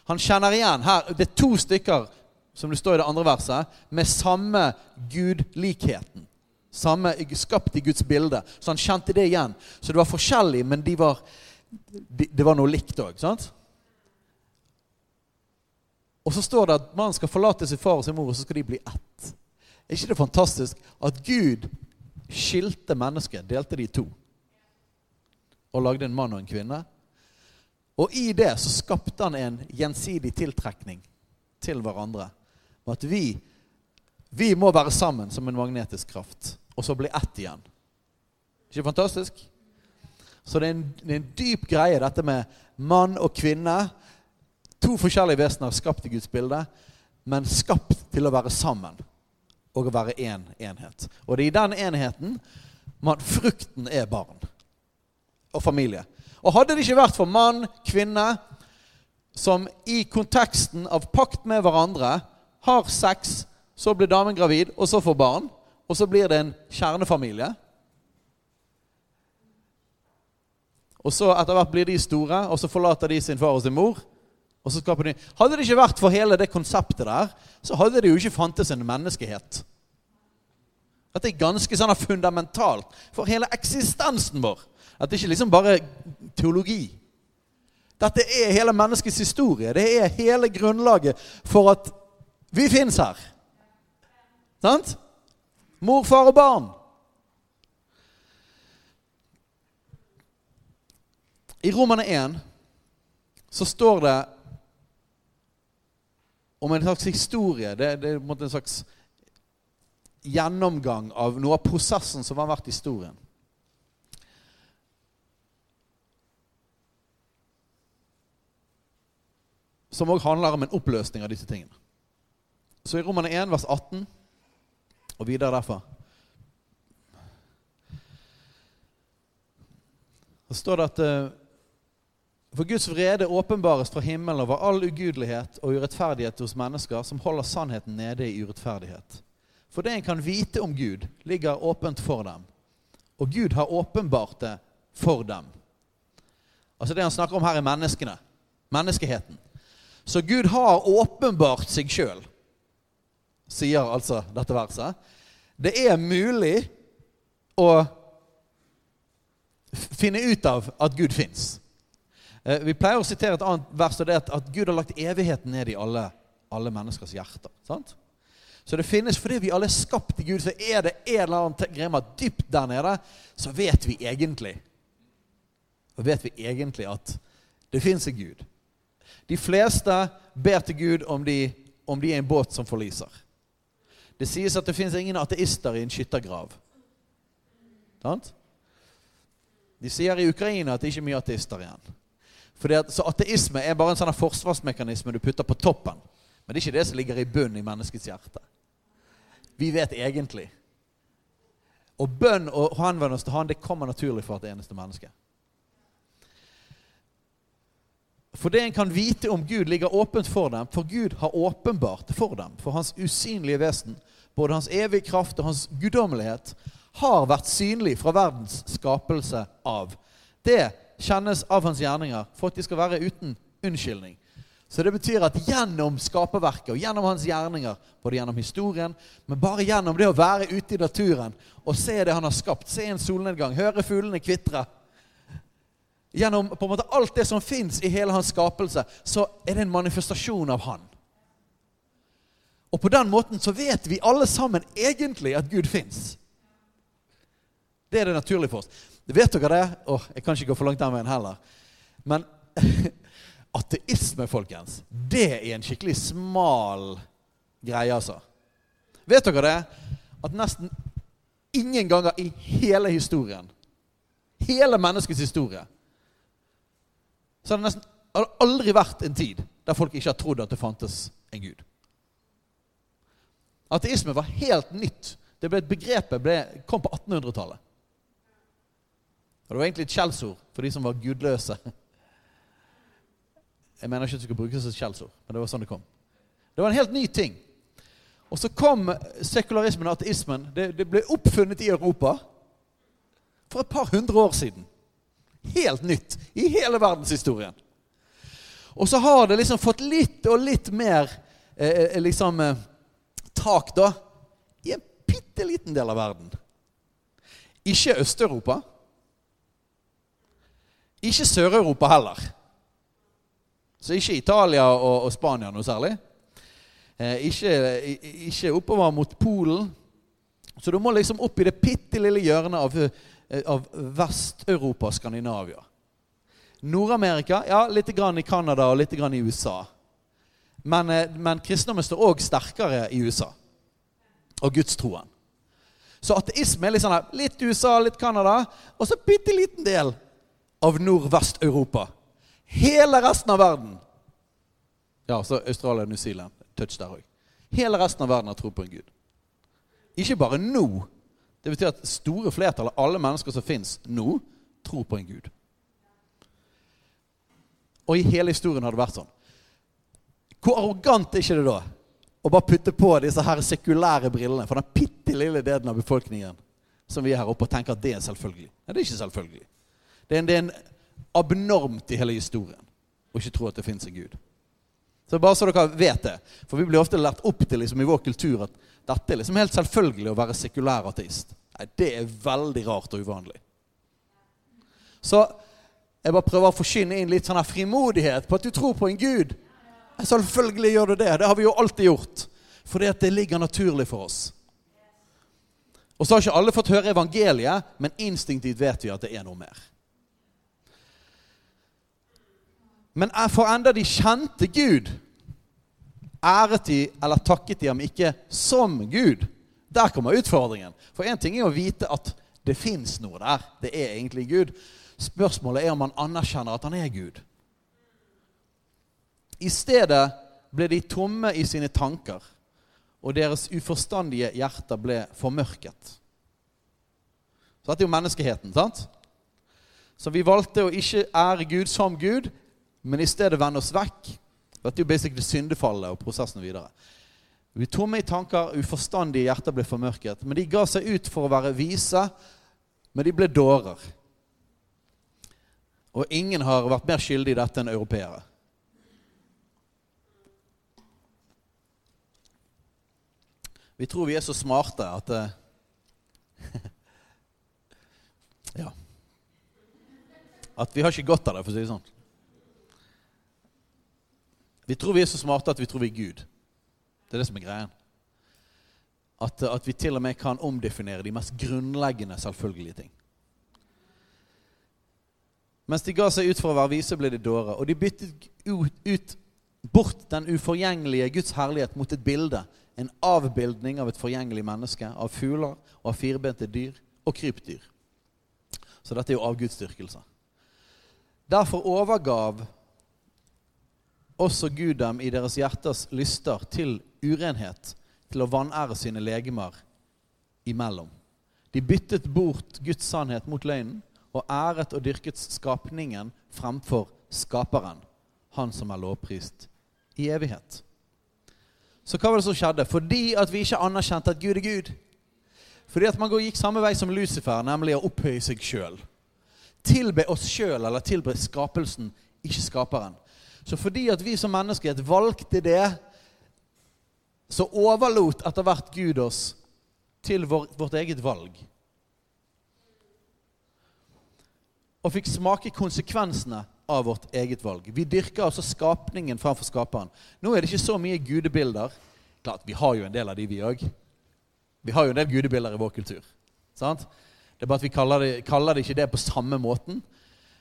Han kjenner igjen her, Det er to stykker som det står i det andre verset, med samme gudlikheten. Samme skapt i Guds bilde. Så han kjente det igjen. Så det var forskjellig, men de var, de, det var noe likt òg. Og så står det at man skal forlate sin far og sin mor, og så skal de bli ett. Er ikke det fantastisk at Gud skilte mennesket, delte de i to. Og lagde en mann og en kvinne. Og i det så skapte han en gjensidig tiltrekning til hverandre. Med at vi, vi må være sammen som en magnetisk kraft, og så bli ett igjen. Ikke det fantastisk? Så det er, en, det er en dyp greie, dette med mann og kvinne. To forskjellige vesener skapt i Guds bilde, men skapt til å være sammen og å være én en enhet. Og det er i den enheten man, frukten er barn og familie. Og hadde det ikke vært for mann, kvinne, som i konteksten av pakt med hverandre har sex, så blir damen gravid, og så får barn, og så blir det en kjernefamilie Og så etter hvert blir de store, og så forlater de sin far og sin mor. Og så skaper de Hadde det ikke vært for hele det konseptet der, så hadde det jo ikke fantes en menneskehet. Dette er ganske sånn fundamentalt for hele eksistensen vår. At det ikke liksom bare teologi. Dette er hele menneskets historie. Det er hele grunnlaget for at vi fins her. Sant? Mor, far og barn. I Romane 1 så står det om en slags historie. Det, det er en slags gjennomgang av noe av prosessen som har vært historien. Som òg handler om en oppløsning av disse tingene. Så i Romane 1, vers 18 og videre derfra Så står det at eh, For Guds vrede åpenbares fra himmelen over all ugudelighet og urettferdighet hos mennesker som holder sannheten nede i urettferdighet. For det en kan vite om Gud, ligger åpent for dem. Og Gud har åpenbart det for dem. Altså Det han snakker om her, er menneskene. Menneskeheten. Så Gud har åpenbart seg sjøl, sier altså dette verset. Det er mulig å finne ut av at Gud fins. Eh, vi pleier å sitere et annet vers, og det er at Gud har lagt evigheten ned i alle, alle menneskers hjerter. sant? Så det finnes, Fordi vi alle er skapt i Gud, så er det en eller annen greie dypt der nede så vet vi egentlig Så vet vi egentlig at det fins en Gud. De fleste ber til Gud om de, om de er en båt som forliser. Det sies at det fins ingen ateister i en skyttergrav. De sier i Ukraina at det ikke er mye ateister igjen. At, så ateisme er bare en sånn forsvarsmekanisme du putter på toppen. Men det er ikke det som ligger i bunnen i menneskets hjerte. Vi vet egentlig. Og bønn og henvendelse til Han det kommer naturlig for hvert eneste menneske. For det en kan vite om Gud, ligger åpent for dem, for Gud har åpenbart for dem. For hans usynlige vesen, både hans evige kraft og hans guddommelighet, har vært synlig fra verdens skapelse av. Det kjennes av hans gjerninger for at de skal være uten unnskyldning. Så det betyr at gjennom skaperverket og gjennom hans gjerninger, både gjennom historien, men bare gjennom det å være ute i naturen og se det han har skapt, se en solnedgang, høre fuglene kvitre Gjennom på en måte alt det som fins i hele hans skapelse, så er det en manifestasjon av han. Og på den måten så vet vi alle sammen egentlig at Gud fins. Det er det naturlig for oss. Vet dere det? Åh, jeg kan ikke gå for langt den veien heller. Men <laughs> Ateisme, folkens, det er en skikkelig smal greie, altså. Vet dere det? At nesten ingen ganger i hele historien, hele menneskets historie, så har det nesten aldri vært en tid der folk ikke har trodd at det fantes en gud. Ateisme var helt nytt. Det ble et begrepet ble, kom på 1800-tallet. Og Det var egentlig et skjellsord for de som var gudløse. Jeg mener ikke at det skulle bruke det som skjellsord, men det var sånn det kom. Det var en helt ny ting. Og så kom sekularismen og ateismen. Det, det ble oppfunnet i Europa for et par hundre år siden. Helt nytt i hele verdenshistorien. Og så har det liksom fått litt og litt mer eh, eh liksom eh, tak, da, i en bitte liten del av verden. Ikke Øst-Europa. Ikke Sør-Europa heller. Så ikke Italia og, og Spania noe særlig. Eh, ikke, ikke, oppover mot Polen. Så du må liksom opp i det bitte lille hjørnet av, eh, av Vest-Europa Skandinavia. Nord-Amerika, ja, litt grann i Canada og litt grann i USA. Men, eh, men kristendommen står òg sterkere i USA. Og gudstroen. Så ateisme er litt sånn her, litt USA, litt Canada, og så bitte liten del av Nord-Vest-Europa. Hele resten av verden Ja, så Australia og New Zealand. Touch der òg. Hele resten av verden har tro på en gud. Ikke bare nå. Det betyr at store flertall av alle mennesker som fins nå, tror på en gud. Og i hele historien har det vært sånn. Hvor arrogant er ikke det da å bare putte på disse her sekulære brillene for den bitte lille delen av befolkningen som vi er her oppe og tenker at det er selvfølgelig? Nei, det er ikke selvfølgelig. Det er en, det er en abnormt i hele historien å ikke tro at det fins en Gud. Så bare så dere vet det. For vi blir ofte lært opp til liksom, i vår kultur at dette er liksom helt selvfølgelig å være sekulær ateist. Nei, Det er veldig rart og uvanlig. Så jeg bare prøver å forkynne inn litt sånn her frimodighet på at du tror på en Gud. Selvfølgelig gjør du det. Det har vi jo alltid gjort. Fordi at det ligger naturlig for oss. Og så har ikke alle fått høre evangeliet, men instinktivt vet vi at det er noe mer. Men for enda de kjente Gud, æret de eller takket de ham ikke som Gud. Der kommer utfordringen. For én ting er å vite at det fins noe der. Det er egentlig Gud. Spørsmålet er om man anerkjenner at han er Gud. I stedet ble de tomme i sine tanker, og deres uforstandige hjerter ble formørket. Så dette er jo menneskeheten. sant? Så vi valgte å ikke ære Gud som Gud, men i stedet vende oss vekk. Dette er jo basically syndefallet og prosessen videre. Vi tomme i tanker, uforstandige hjerter ble formørket. Men de ga seg ut for å være vise, men de ble dårer. Og ingen har vært mer skyldig i dette enn europeere. Vi tror vi er så smarte at eh, <laughs> Ja. At vi har ikke godt av det, for å si det sånn. Vi tror vi er så smarte at vi tror vi er Gud. Det er det som er greien. At, at vi til og med kan omdefinere de mest grunnleggende selvfølgelige ting. Mens de ga seg ut for å være vise, ble de dårer. Og de byttet ut, ut bort den uforgjengelige Guds herlighet mot et bilde. En avbildning av et forgjengelig menneske, av fugler og av firbente dyr og krypdyr. Så dette er jo avgudsdyrkelse. Derfor overgav også Gud dem i deres hjerters lyster til urenhet, til å vanære sine legemer imellom. De byttet bort Guds sannhet mot løgnen og æret og dyrket skapningen fremfor skaperen, han som er lovprist i evighet. Så hva var det som skjedde? Fordi at vi ikke anerkjente at Gud er Gud. Fordi at man gikk samme vei som Lucifer, nemlig å opphøye seg sjøl. Tilbe oss sjøl, eller tilbe skapelsen, ikke skaperen. Så fordi at vi som menneskehet valgte det, så overlot etter hvert Gud oss til vår, vårt eget valg. Og fikk smake konsekvensene av vårt eget valg. Vi dyrker altså skapningen framfor skaperen. Nå er det ikke så mye gudebilder. Klart, Vi har jo en del av de, vi òg. Vi har jo en del gudebilder i vår kultur. Sant? Det er bare at vi kaller det, kaller det, ikke det på samme måten.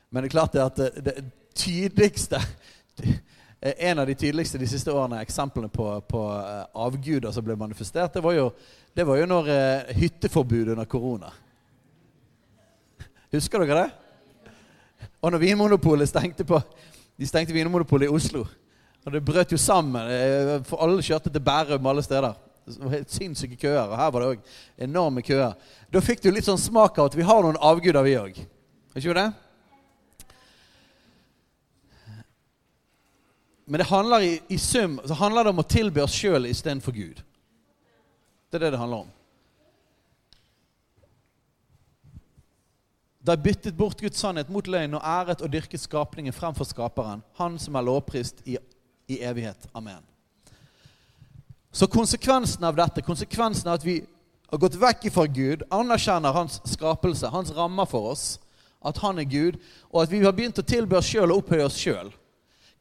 Men det er klart det at det, det tydeligste En av de tydeligste de siste årene eksemplene på, på eh, avguder som ble manifestert, det var jo, det var jo når uh, hytteforbudet under korona. Husker dere det? Og når Vinmonopolet stengte på De stengte Vinmonopolet i Oslo. Og det brøt jo sammen. Eh, for alle kjørte til Bærum alle steder. Helt sinnssyke køer. Og her var det òg enorme køer. Da fikk du litt sånn smak av at vi har noen avguder, vi òg. Ikke det? Men det handler i, i sum så handler det om å tilbe oss sjøl istedenfor Gud. Det er det det handler om. Da jeg byttet bort Guds sannhet mot løgn og æret og dyrket skapningen fremfor skaperen, han som er lovprist i, i evighet. Amen. Så konsekvensen av dette, konsekvensen av at vi har gått vekk fra Gud, anerkjenner hans skapelse, hans rammer for oss, at han er Gud, og at vi har begynt å tilbe oss sjøl og opphøye oss sjøl.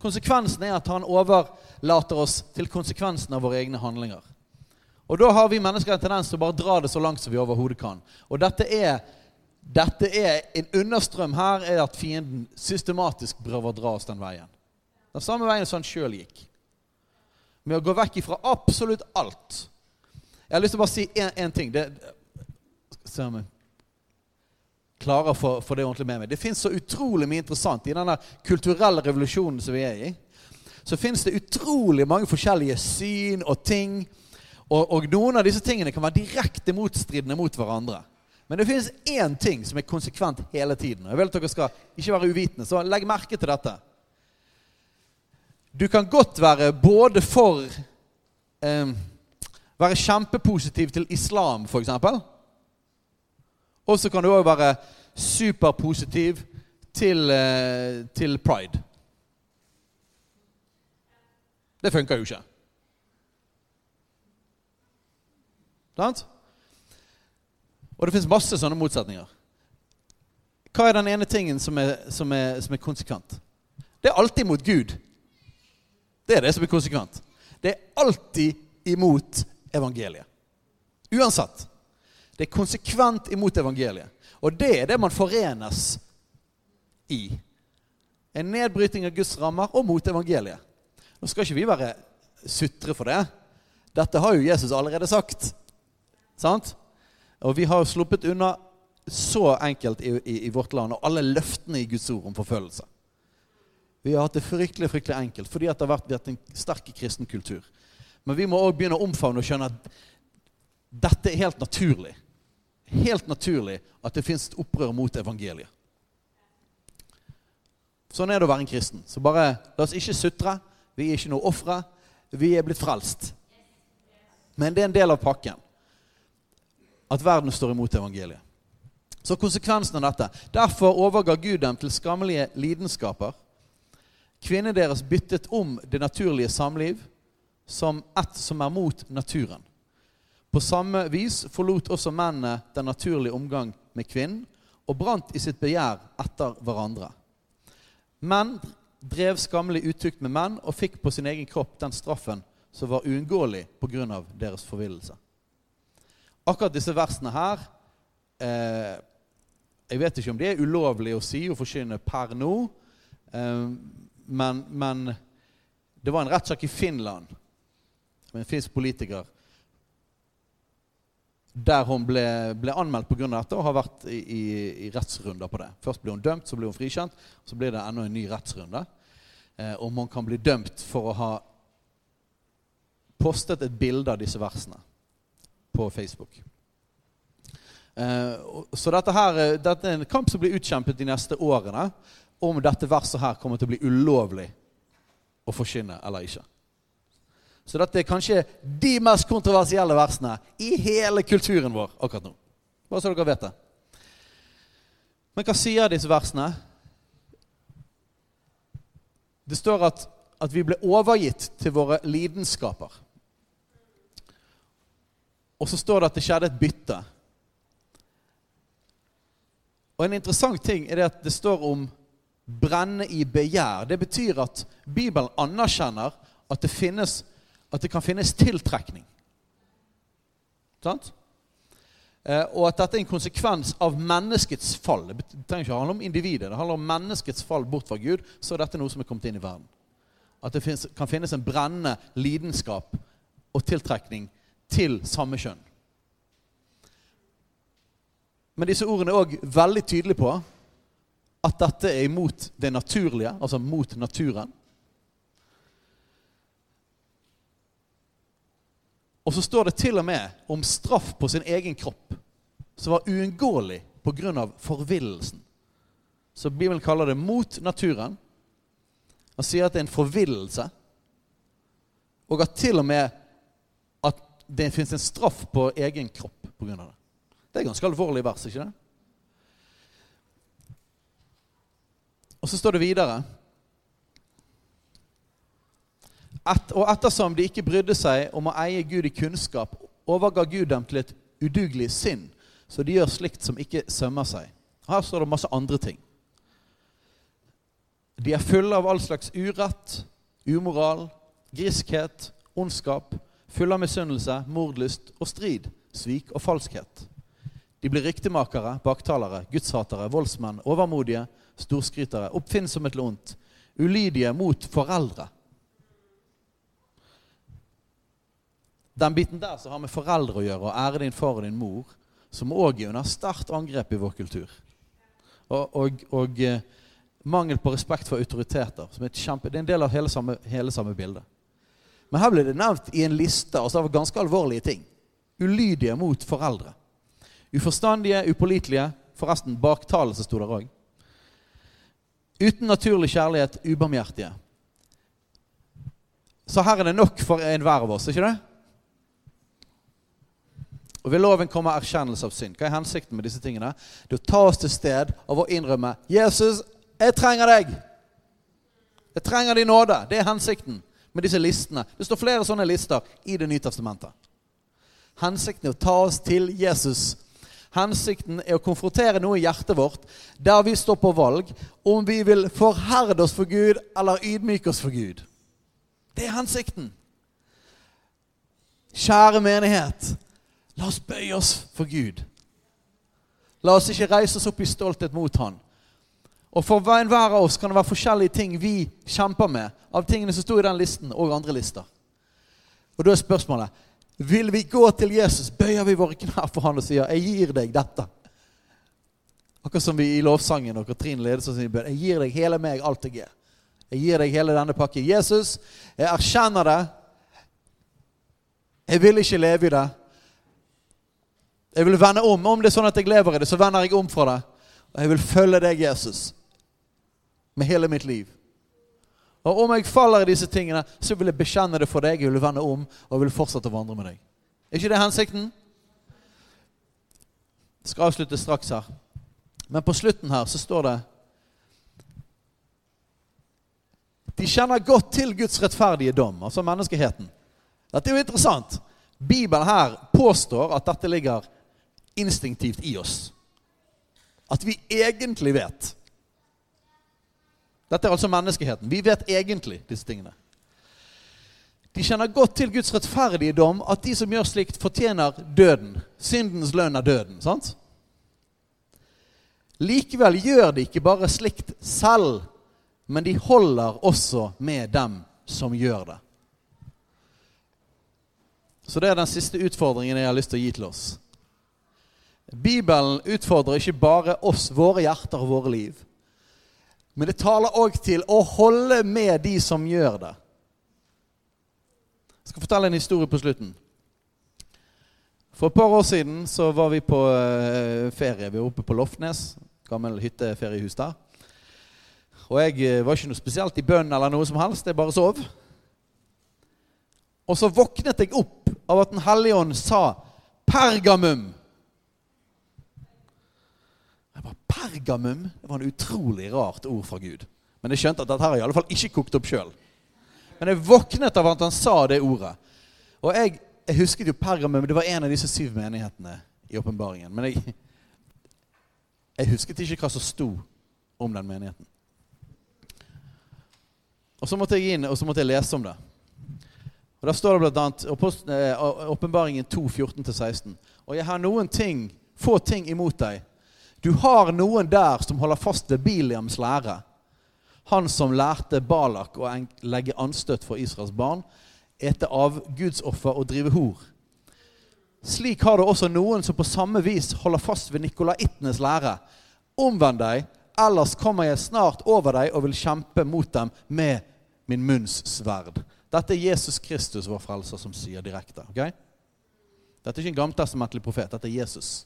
Konsekvensen er at han overlater oss til konsekvensen av våre egne handlinger. Og da har vi mennesker en tendens til å bare dra det så langt som vi overhodet kan. Og dette er dette er En understrøm her er at fienden systematisk prøver å dra oss den veien. Den samme veien som han sjøl gikk. Med å gå vekk ifra absolutt alt. Jeg har lyst til å bare si én ting. Det, se klarer å få, få det ordentlig med meg. Det fins så utrolig mye interessant i denne kulturelle revolusjonen som vi er i. Så fins det utrolig mange forskjellige syn og ting. Og, og noen av disse tingene kan være direkte motstridende mot hverandre. Men det finnes én ting som er konsekvent hele tiden. Jeg vil at dere skal ikke være uvitende, så legg merke til dette. Du kan godt være både for eh, Være kjempepositiv til islam, f.eks. Og så kan du òg være superpositiv til, eh, til pride. Det funker jo ikke. Sant? Og det fins masse sånne motsetninger. Hva er den ene tingen som er, som, er, som er, konsekvent? Det er alltid mot Gud. Det er det som er konsekvent. Det er alltid imot evangeliet. Uansett. Det er konsekvent imot evangeliet. Og det er det man forenes i. En nedbryting av Guds rammer og mot evangeliet. Nå skal ikke vi være sutre for det. Dette har jo Jesus allerede sagt. Sant? Og vi har sluppet unna så enkelt i, i, i, vårt land, og alle løftene i Guds ord om forfølgelse. Vi har hatt det fryktelig fryktelig enkelt fordi det har vært, vært en sterk kristen kultur. Men vi må òg begynne å omfavne og skjønne at dette er helt naturlig. Helt naturlig at det fins opprør mot evangeliet. Sånn er det å være en kristen. Så bare la oss ikke sutre. Vi er ikke noe ofre. Vi er blitt frelst. Men det er en del av pakken at verden står imot evangeliet. Så konsekvensen av dette Derfor overga Gud dem til skammelige lidenskaper. Kvinnen deres byttet om det naturlige samliv som ett som er mot naturen. På samme vis forlot også mennene den naturlige omgang med kvinnen og brant i sitt begjær etter hverandre. Menn drev skammelig utukt med menn og fikk på sin egen kropp den straffen som var uunngåelig pga. deres forvillelse. Akkurat disse versene her eh, Jeg vet ikke om det er ulovlig å si og forkynne per nå, eh, men, men, det var en rettssak i Finland med en finsk politiker der hun ble, ble anmeldt pga. dette og har vært i, i, i, rettsrunder på det. Først ble hun dømt, så ble hun frikjent, så blir det enda en ny rettsrunde. Eh, om hun kan bli dømt for å ha postet et bilde av disse versene på Facebook. Eh, så dette, her, eh, dette er en kamp som blir utkjempet de neste årene om dette verset her kommer til å bli ulovlig å forkynne eller ikke. Så dette er kanskje de mest kontroversielle versene i hele kulturen vår akkurat nå. Bare så dere vet det. Men hva sier disse versene? Det står at, at vi ble overgitt til våre lidenskaper. Og så står det at det skjedde et bytte. Og En interessant ting er det at det står om 'brenne i begjær'. Det betyr at Bibelen anerkjenner at det finnes at det kan finnes tiltrekning. Sant? Eh, og at dette er en konsekvens av menneskets fall. Det trenger ikke handle om individet. Det handler om menneskets fall bort fra Gud. Så er dette noe som er kommet inn i verden. At det finnes, kan finnes en brennende lidenskap og tiltrekning til samme kjønn. Men disse ordene er òg veldig tydelige på at dette er imot det naturlige, altså mot naturen. Og så står det til og med om straff på sin egen kropp, som var uunngåelig pga. forvillelsen. Så Bibelen kaller det mot naturen. Han sier at det er en forvillelse. Og at til og med at det fins en straff på egen kropp pga. det. Det er ganske alvorlig vers, ikke det? Og så står det videre Et, og ettersom de ikke brydde seg om å eie Gud i kunnskap, overga Gud dem til et udugelig sinn, så de gjør slikt som ikke sømmer seg. Her står det masse andre ting. De er fulle av all slags urett, umoral, griskhet, ondskap, fulle av misunnelse, mordlyst og strid, svik og falskhet. De blir ryktemakere, baktalere, gudshatere, voldsmenn, overmodige, storskrytere, oppfinnsomme til ondt, ulydige mot foreldre Den biten der som har med foreldre å gjøre, og ære din far og din mor, som òg er under sterkt angrep i vår kultur. Og, og, og eh, mangel på respekt for autoriteter. som er kjempe, Det er en del av hele samme, hele samme bilde. Men her ble det nevnt i en liste altså av ganske alvorlige ting. Ulydige mot foreldre. Uforstandige, upålitelige. Forresten, baktalelse sto der òg. Uten naturlig kjærlighet, ubarmhjertige. Så her er det nok for enhver av oss, ikke det? Og Ved loven kommer erkjennelse av synd. Hva er hensikten med disse tingene? Det er å ta oss til sted av å innrømme 'Jesus, jeg trenger deg'. Jeg trenger din nåde. Det er hensikten med disse listene. Det står flere sånne lister i Det nye testamentet. Hensikten er å ta oss til Jesus. Hensikten er å konfrontere noe i hjertet vårt der vi står på valg om vi vil forherde oss for Gud eller ydmyke oss for Gud. Det er hensikten. Kjære menighet. La oss bøye oss for Gud. La oss ikke reise oss opp i stolthet mot Han. Og For enhver av oss kan det være forskjellige ting vi kjemper med, av tingene som sto i den listen, og andre lister. Og Da er spørsmålet vil vi gå til Jesus, bøyer vi våre knær for han og sier 'Jeg gir deg dette'. Akkurat som vi i lovsangen og Katrin ledes oss sin bønn. 'Jeg gir deg hele meg, alt jeg er'. Jeg gir deg hele denne pakken. Jesus, jeg erkjenner det. Jeg vil ikke leve i det. Jeg vil vende om. Om det er sånn at jeg lever i det, så vender jeg om fra det. Og jeg vil følge deg, Jesus. med hele mitt liv. Og om jeg faller i disse tingene, så vil jeg bekjenne det for deg. Jeg vil vende om og jeg vil fortsette å vandre med deg. Er ikke det hensikten? Jeg skal avslutte straks her. Men på slutten her så står det De kjenner godt til Guds rettferdige dom, altså menneskeheten. Dette er jo interessant. Bibelen her påstår at dette ligger instinktivt i oss. At vi egentlig vet. Dette er altså menneskeheten. Vi vet egentlig disse tingene. De kjenner godt til Guds rettferdige dom, at de som gjør slikt, fortjener døden. Syndens lønn er døden. sant? Likevel gjør de ikke bare slikt selv, men de holder også med dem som gjør det. Så det er den siste utfordringen jeg har lyst til å gi til oss. Bibelen utfordrer ikke bare oss, våre hjerter og våre liv. Men det taler òg til å holde med de som gjør det. Jeg skal fortelle en historie på slutten. For et par år siden så var vi på eh, ferie. Vi var oppe på Lofnes. Gammel hytteferiehus der. Og jeg eh, var ikke noe spesielt i bønn eller noe som helst. Jeg bare sov. Og så våknet jeg opp av at Den hellige ånd sa 'pergamum'. Jeg bare, Pergamum? Det var en utrolig rart ord fra Gud. Men jeg skjønte at dette har jeg i alle fall ikke kokt opp sjøl. Men jeg våknet av at han sa det ordet. Og jeg, jeg husket jo Pergamum. Det var en av disse syv menighetene i åpenbaringen. Men jeg, jeg husket ikke hva som sto om den menigheten. Og så måtte jeg inn og så måtte jeg lese om det. Og Der står det bl.a. Åpenbaringen 2, 14-16. Og jeg har noen ting, få ting imot deg. Du har noen der som holder fast ved Biliams lære. Han som lærte Balak å legge anstøt for Israels barn, ete avgudsoffer og drive hor. Slik har det også noen som på samme vis holder fast ved nikolaittenes lære. Omvend deg, ellers kommer jeg snart over deg og vil kjempe mot dem med min munns sverd. Dette er Jesus Kristus, vår frelser, som sier direkte. Okay? Dette er ikke en gammeltestamentlig profet. Dette er Jesus.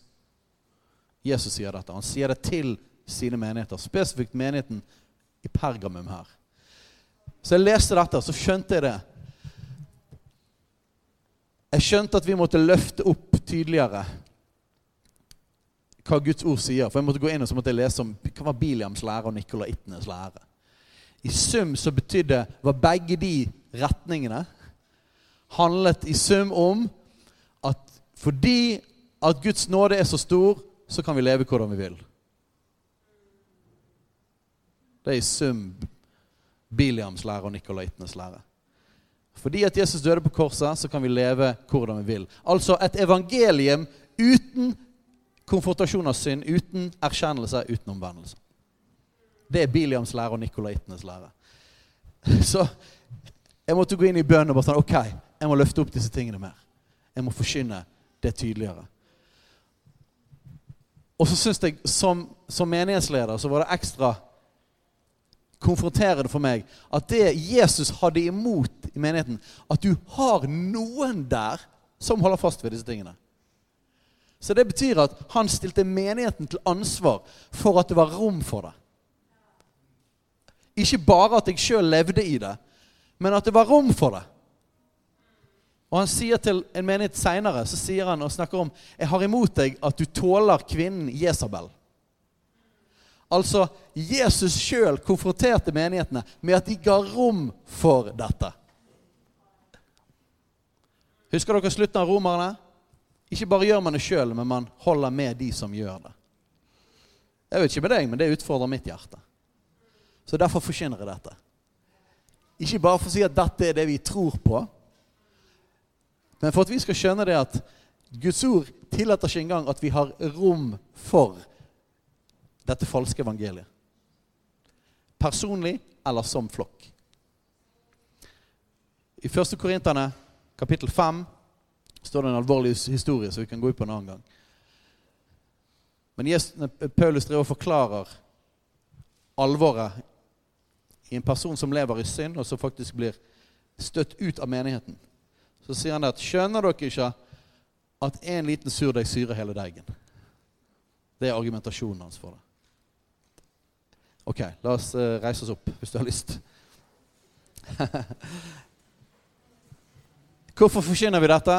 Jesus sier dette. Han sier det til sine menigheter, spesifikt menigheten i Pergamum her. Så jeg leste dette, så skjønte jeg det. Jeg skjønte at vi måtte løfte opp tydeligere hva Guds ord sier. For jeg måtte gå inn og så måtte jeg lese om hva var Biliams lære og Nikolaittenes lære. I sum så betydde var begge de retningene handlet i sum om at fordi at Guds nåde er så stor, så kan vi leve hvordan vi vil. Det er i sum Biliams lære og Nikolaitenes lære. Fordi at Jesus døde på korset, så kan vi leve hvordan vi vil. Altså et evangelium uten konfrontasjon av synd, uten erkjennelse, uten omvendelse. Det er Biliams lære og Nikolaitenes lære. <laughs> Så jeg måtte gå inn i bønnen og bare sånn Ok, jeg må løfte opp disse tingene mer. Jeg må forkynne det tydeligere. Og så syns jeg som, som, menighetsleder så var det ekstra konfronterende for meg at det Jesus hadde imot i menigheten, at du har noen der som holder fast ved disse tingene. Så det betyr at han stilte menigheten til ansvar for at det var rom for det. Ikke bare at jeg sjøl levde i det, men at det var rom for det. Og han sier til en menighet seinere så sier han og snakker om Jeg har imot deg at du tåler kvinnen Jesabel. Altså, Jesus sjøl konfronterte menighetene med at de ga rom for dette. Husker dere slutten av Romerne? Ikke bare gjør man det sjøl, men man holder med de som gjør det. Jeg vet ikke med deg, men det utfordrer mitt hjerte. Så derfor forkynner jeg dette. Ikke bare for å si at dette er det vi tror på, men for at vi skal skjønne det at Guds ord tillater ikke engang at vi har rom for dette falske evangeliet. Personlig eller som flokk. I 1. Korinterne kapittel 5 står det en alvorlig historie som vi kan gå ut på en annen gang. Men Paulus driver og forklarer alvoret i en person som lever i synd, og som faktisk blir støtt ut av menigheten så sier han at skjønner dere ikke at en liten surdeig syrer hele deigen? Det er argumentasjonen hans for det. Ok, la oss eh, reise oss opp hvis du har lyst. <laughs> Hvorfor forkynner vi dette?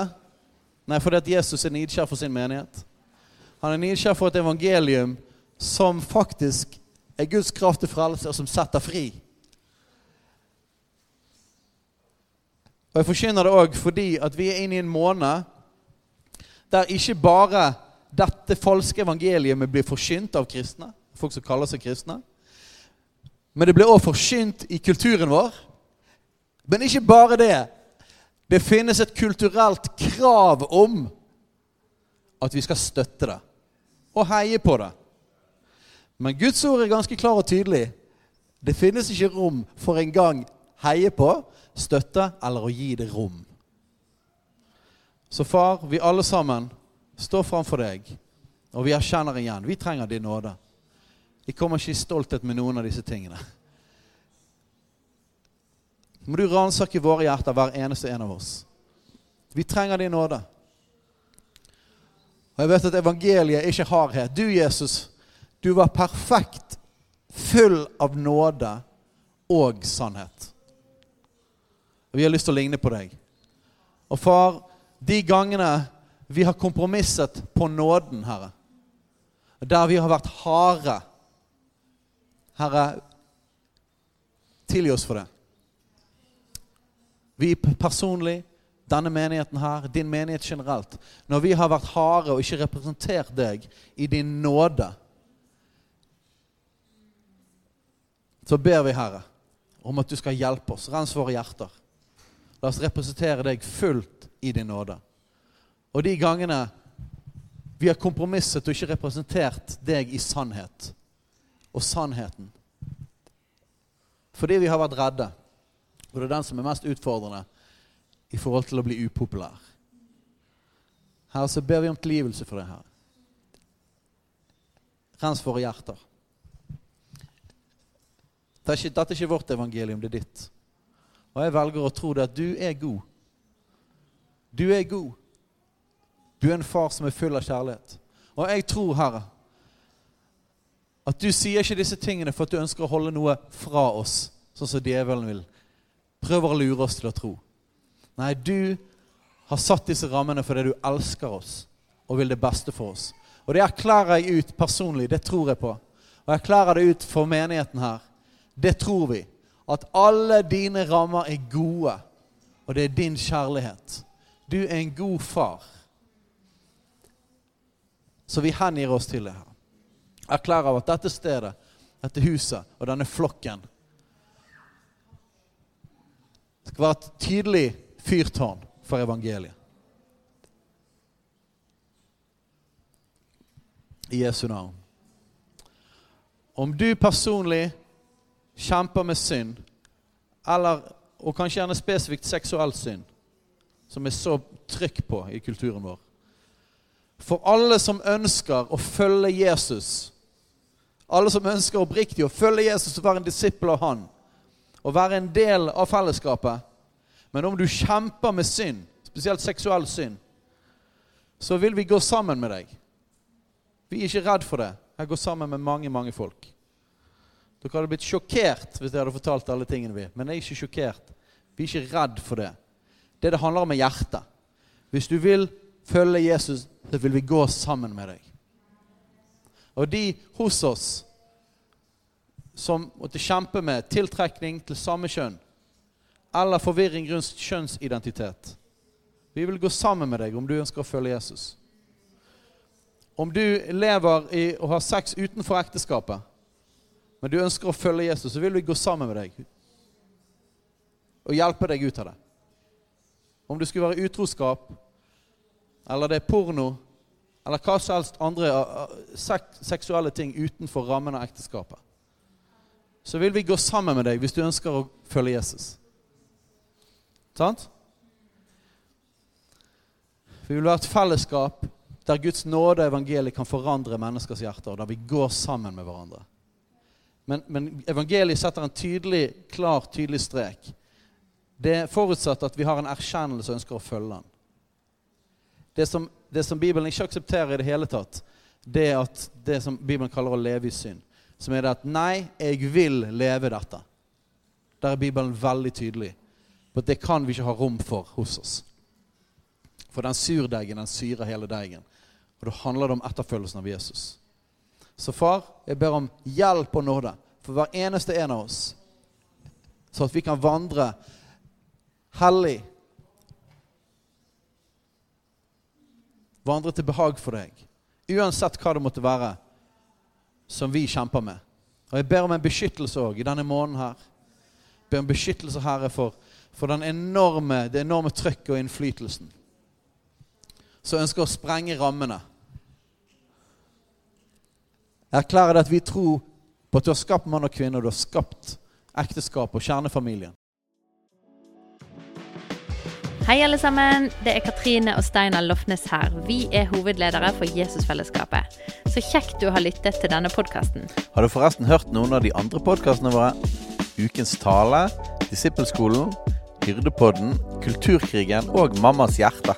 Nei, fordi at Jesus er nidkjær for sin menighet. Han er nidkjær for et evangelium som faktisk er Guds kraft til frelse, og som setter fri. Og Jeg forkynner det òg fordi at vi er inne i en måned der ikke bare dette falske evangeliet blir forkynt av kristne, folk som kaller seg kristne, men det blir òg forkynt i kulturen vår. Men ikke bare det. Det finnes et kulturelt krav om at vi skal støtte det og heie på det. Men Guds ord er ganske klar og tydelig. Det finnes ikke rom for engang heie på, støtte eller å gi det rom. Så far, vi alle sammen står framfor deg, og vi erkjenner igjen vi trenger din nåde. Vi kommer ikke i stolthet med noen av disse tingene. Må du ransake våre hjerter, hver eneste en av oss. Vi trenger din nåde. Og jeg vet at evangeliet ikke er hardhet. Du, Jesus, du var perfekt, full av nåde og sannhet. Vi har lyst til å ligne på deg. Og far, de gangene vi har kompromisset på nåden, Herre, der vi har vært harde Herre, tilgi oss for det. Vi personlig, denne menigheten her, din menighet generelt, når vi har vært harde og ikke representert deg i din nåde, så ber vi, Herre, om at du skal hjelpe oss. Rens våre hjerter. La oss representere deg fullt i din nåde. Og de gangene vi har kompromisset og ikke representert deg i sannhet, og sannheten. Fordi vi har vært redde. Og det er den som er mest utfordrende i forhold til å bli upopulær. Her så ber vi om tilgivelse for det her. Rens våre hjerter. Dette er, ikke, vårt evangelium, det er ditt. Og jeg velger å tro det at du er god. Du er god. Du er en far som er full av kjærlighet. Og jeg tror, Herre, at du sier ikke disse tingene for at du ønsker å holde noe fra oss, sånn som djevelen vil. Prøver å lure oss til å tro. Nei, du har satt disse rammene fordi du elsker oss og vil det beste for oss. Og det erklærer jeg ut personlig. Det tror jeg på. Og jeg erklærer det ut for menigheten her. Det tror vi. At alle dine rammer er gode, og det er din kjærlighet. Du er en god far. Så vi hengir oss til det her erklærer at dette stedet, dette huset og denne flokken skal være et tydelig fyrtårn for evangeliet. I Jesu navn. Om du personlig kjemper med synd, eller, og kanskje gjerne spesifikt seksuell synd, som er så trykk på i kulturen vår For alle som ønsker å følge Jesus alle som ønsker oppriktig å følge Jesus og være en disippel av han, og være en del av fellesskapet. Men om du kjemper med synd, spesielt seksuell synd, så vil vi gå sammen med deg. Vi er ikke redd for det. Jeg går sammen med mange, mange folk. Dere hadde blitt sjokkert hvis jeg hadde fortalt alle tingene vi Men jeg er ikke sjokkert. Vi er ikke redd for det. Det det handler om, er hjertet. Hvis du vil følge Jesus, så vil vi gå sammen med deg. Og de hos oss som måtte kjempe med tiltrekning til samme kjønn eller forvirring rundt kjønnsidentitet. Vi vil gå sammen med deg om du ønsker å følge Jesus. Om du lever i og har sex utenfor ekteskapet, men du ønsker å følge Jesus, så vil vi gå sammen med deg og hjelpe deg ut av det. Om det skulle være utroskap, eller det er porno, eller hva som helst andre seksuelle ting utenfor rammen av ekteskapet, så vil vi gå sammen med deg hvis du ønsker å følge Jesus. Sant? Vi vil være et fellesskap der Guds nåde og evangeliet kan forandre menneskers hjerter, og der vi går sammen med hverandre. Men, men evangeliet setter en tydelig, klar, tydelig strek. Det forutsetter at vi har en erkjennelse og ønsker å følge den. Det som det som Bibelen ikke aksepterer i det hele tatt, det er at det som Bibelen kaller å leve i synd. som er det at nei, jeg vil leve dette. Der er Bibelen veldig tydelig på at det kan vi ikke ha rom for hos oss. For den surdeigen, den syrer hele deigen. Og da handler det om etterfølgelsen av Jesus. Så far, jeg ber om hjelp og nåde for hver eneste en av oss. Så at vi kan vandre hellig. Vandre til behag for deg. Uansett hva det måtte være som vi kjemper med. Og jeg ber om en beskyttelse òg i denne måneden her. Jeg ber om beskyttelse, Herre, for, for enorme, det enorme trøkket og innflytelsen som ønsker å sprenge rammene. Jeg erklærer det at vi tror på at du har skapt mann og kvinne, og du har skapt ekteskap og kjernefamilien. Hei, alle sammen. Det er Katrine og Steinar Lofnes her. Vi er hovedledere for Jesusfellesskapet. Så kjekt du har lyttet til denne podkasten. Har du forresten hørt noen av de andre podkastene våre? Ukens tale, Disippelskolen, Hyrdepodden, Kulturkrigen og Mammas hjerte.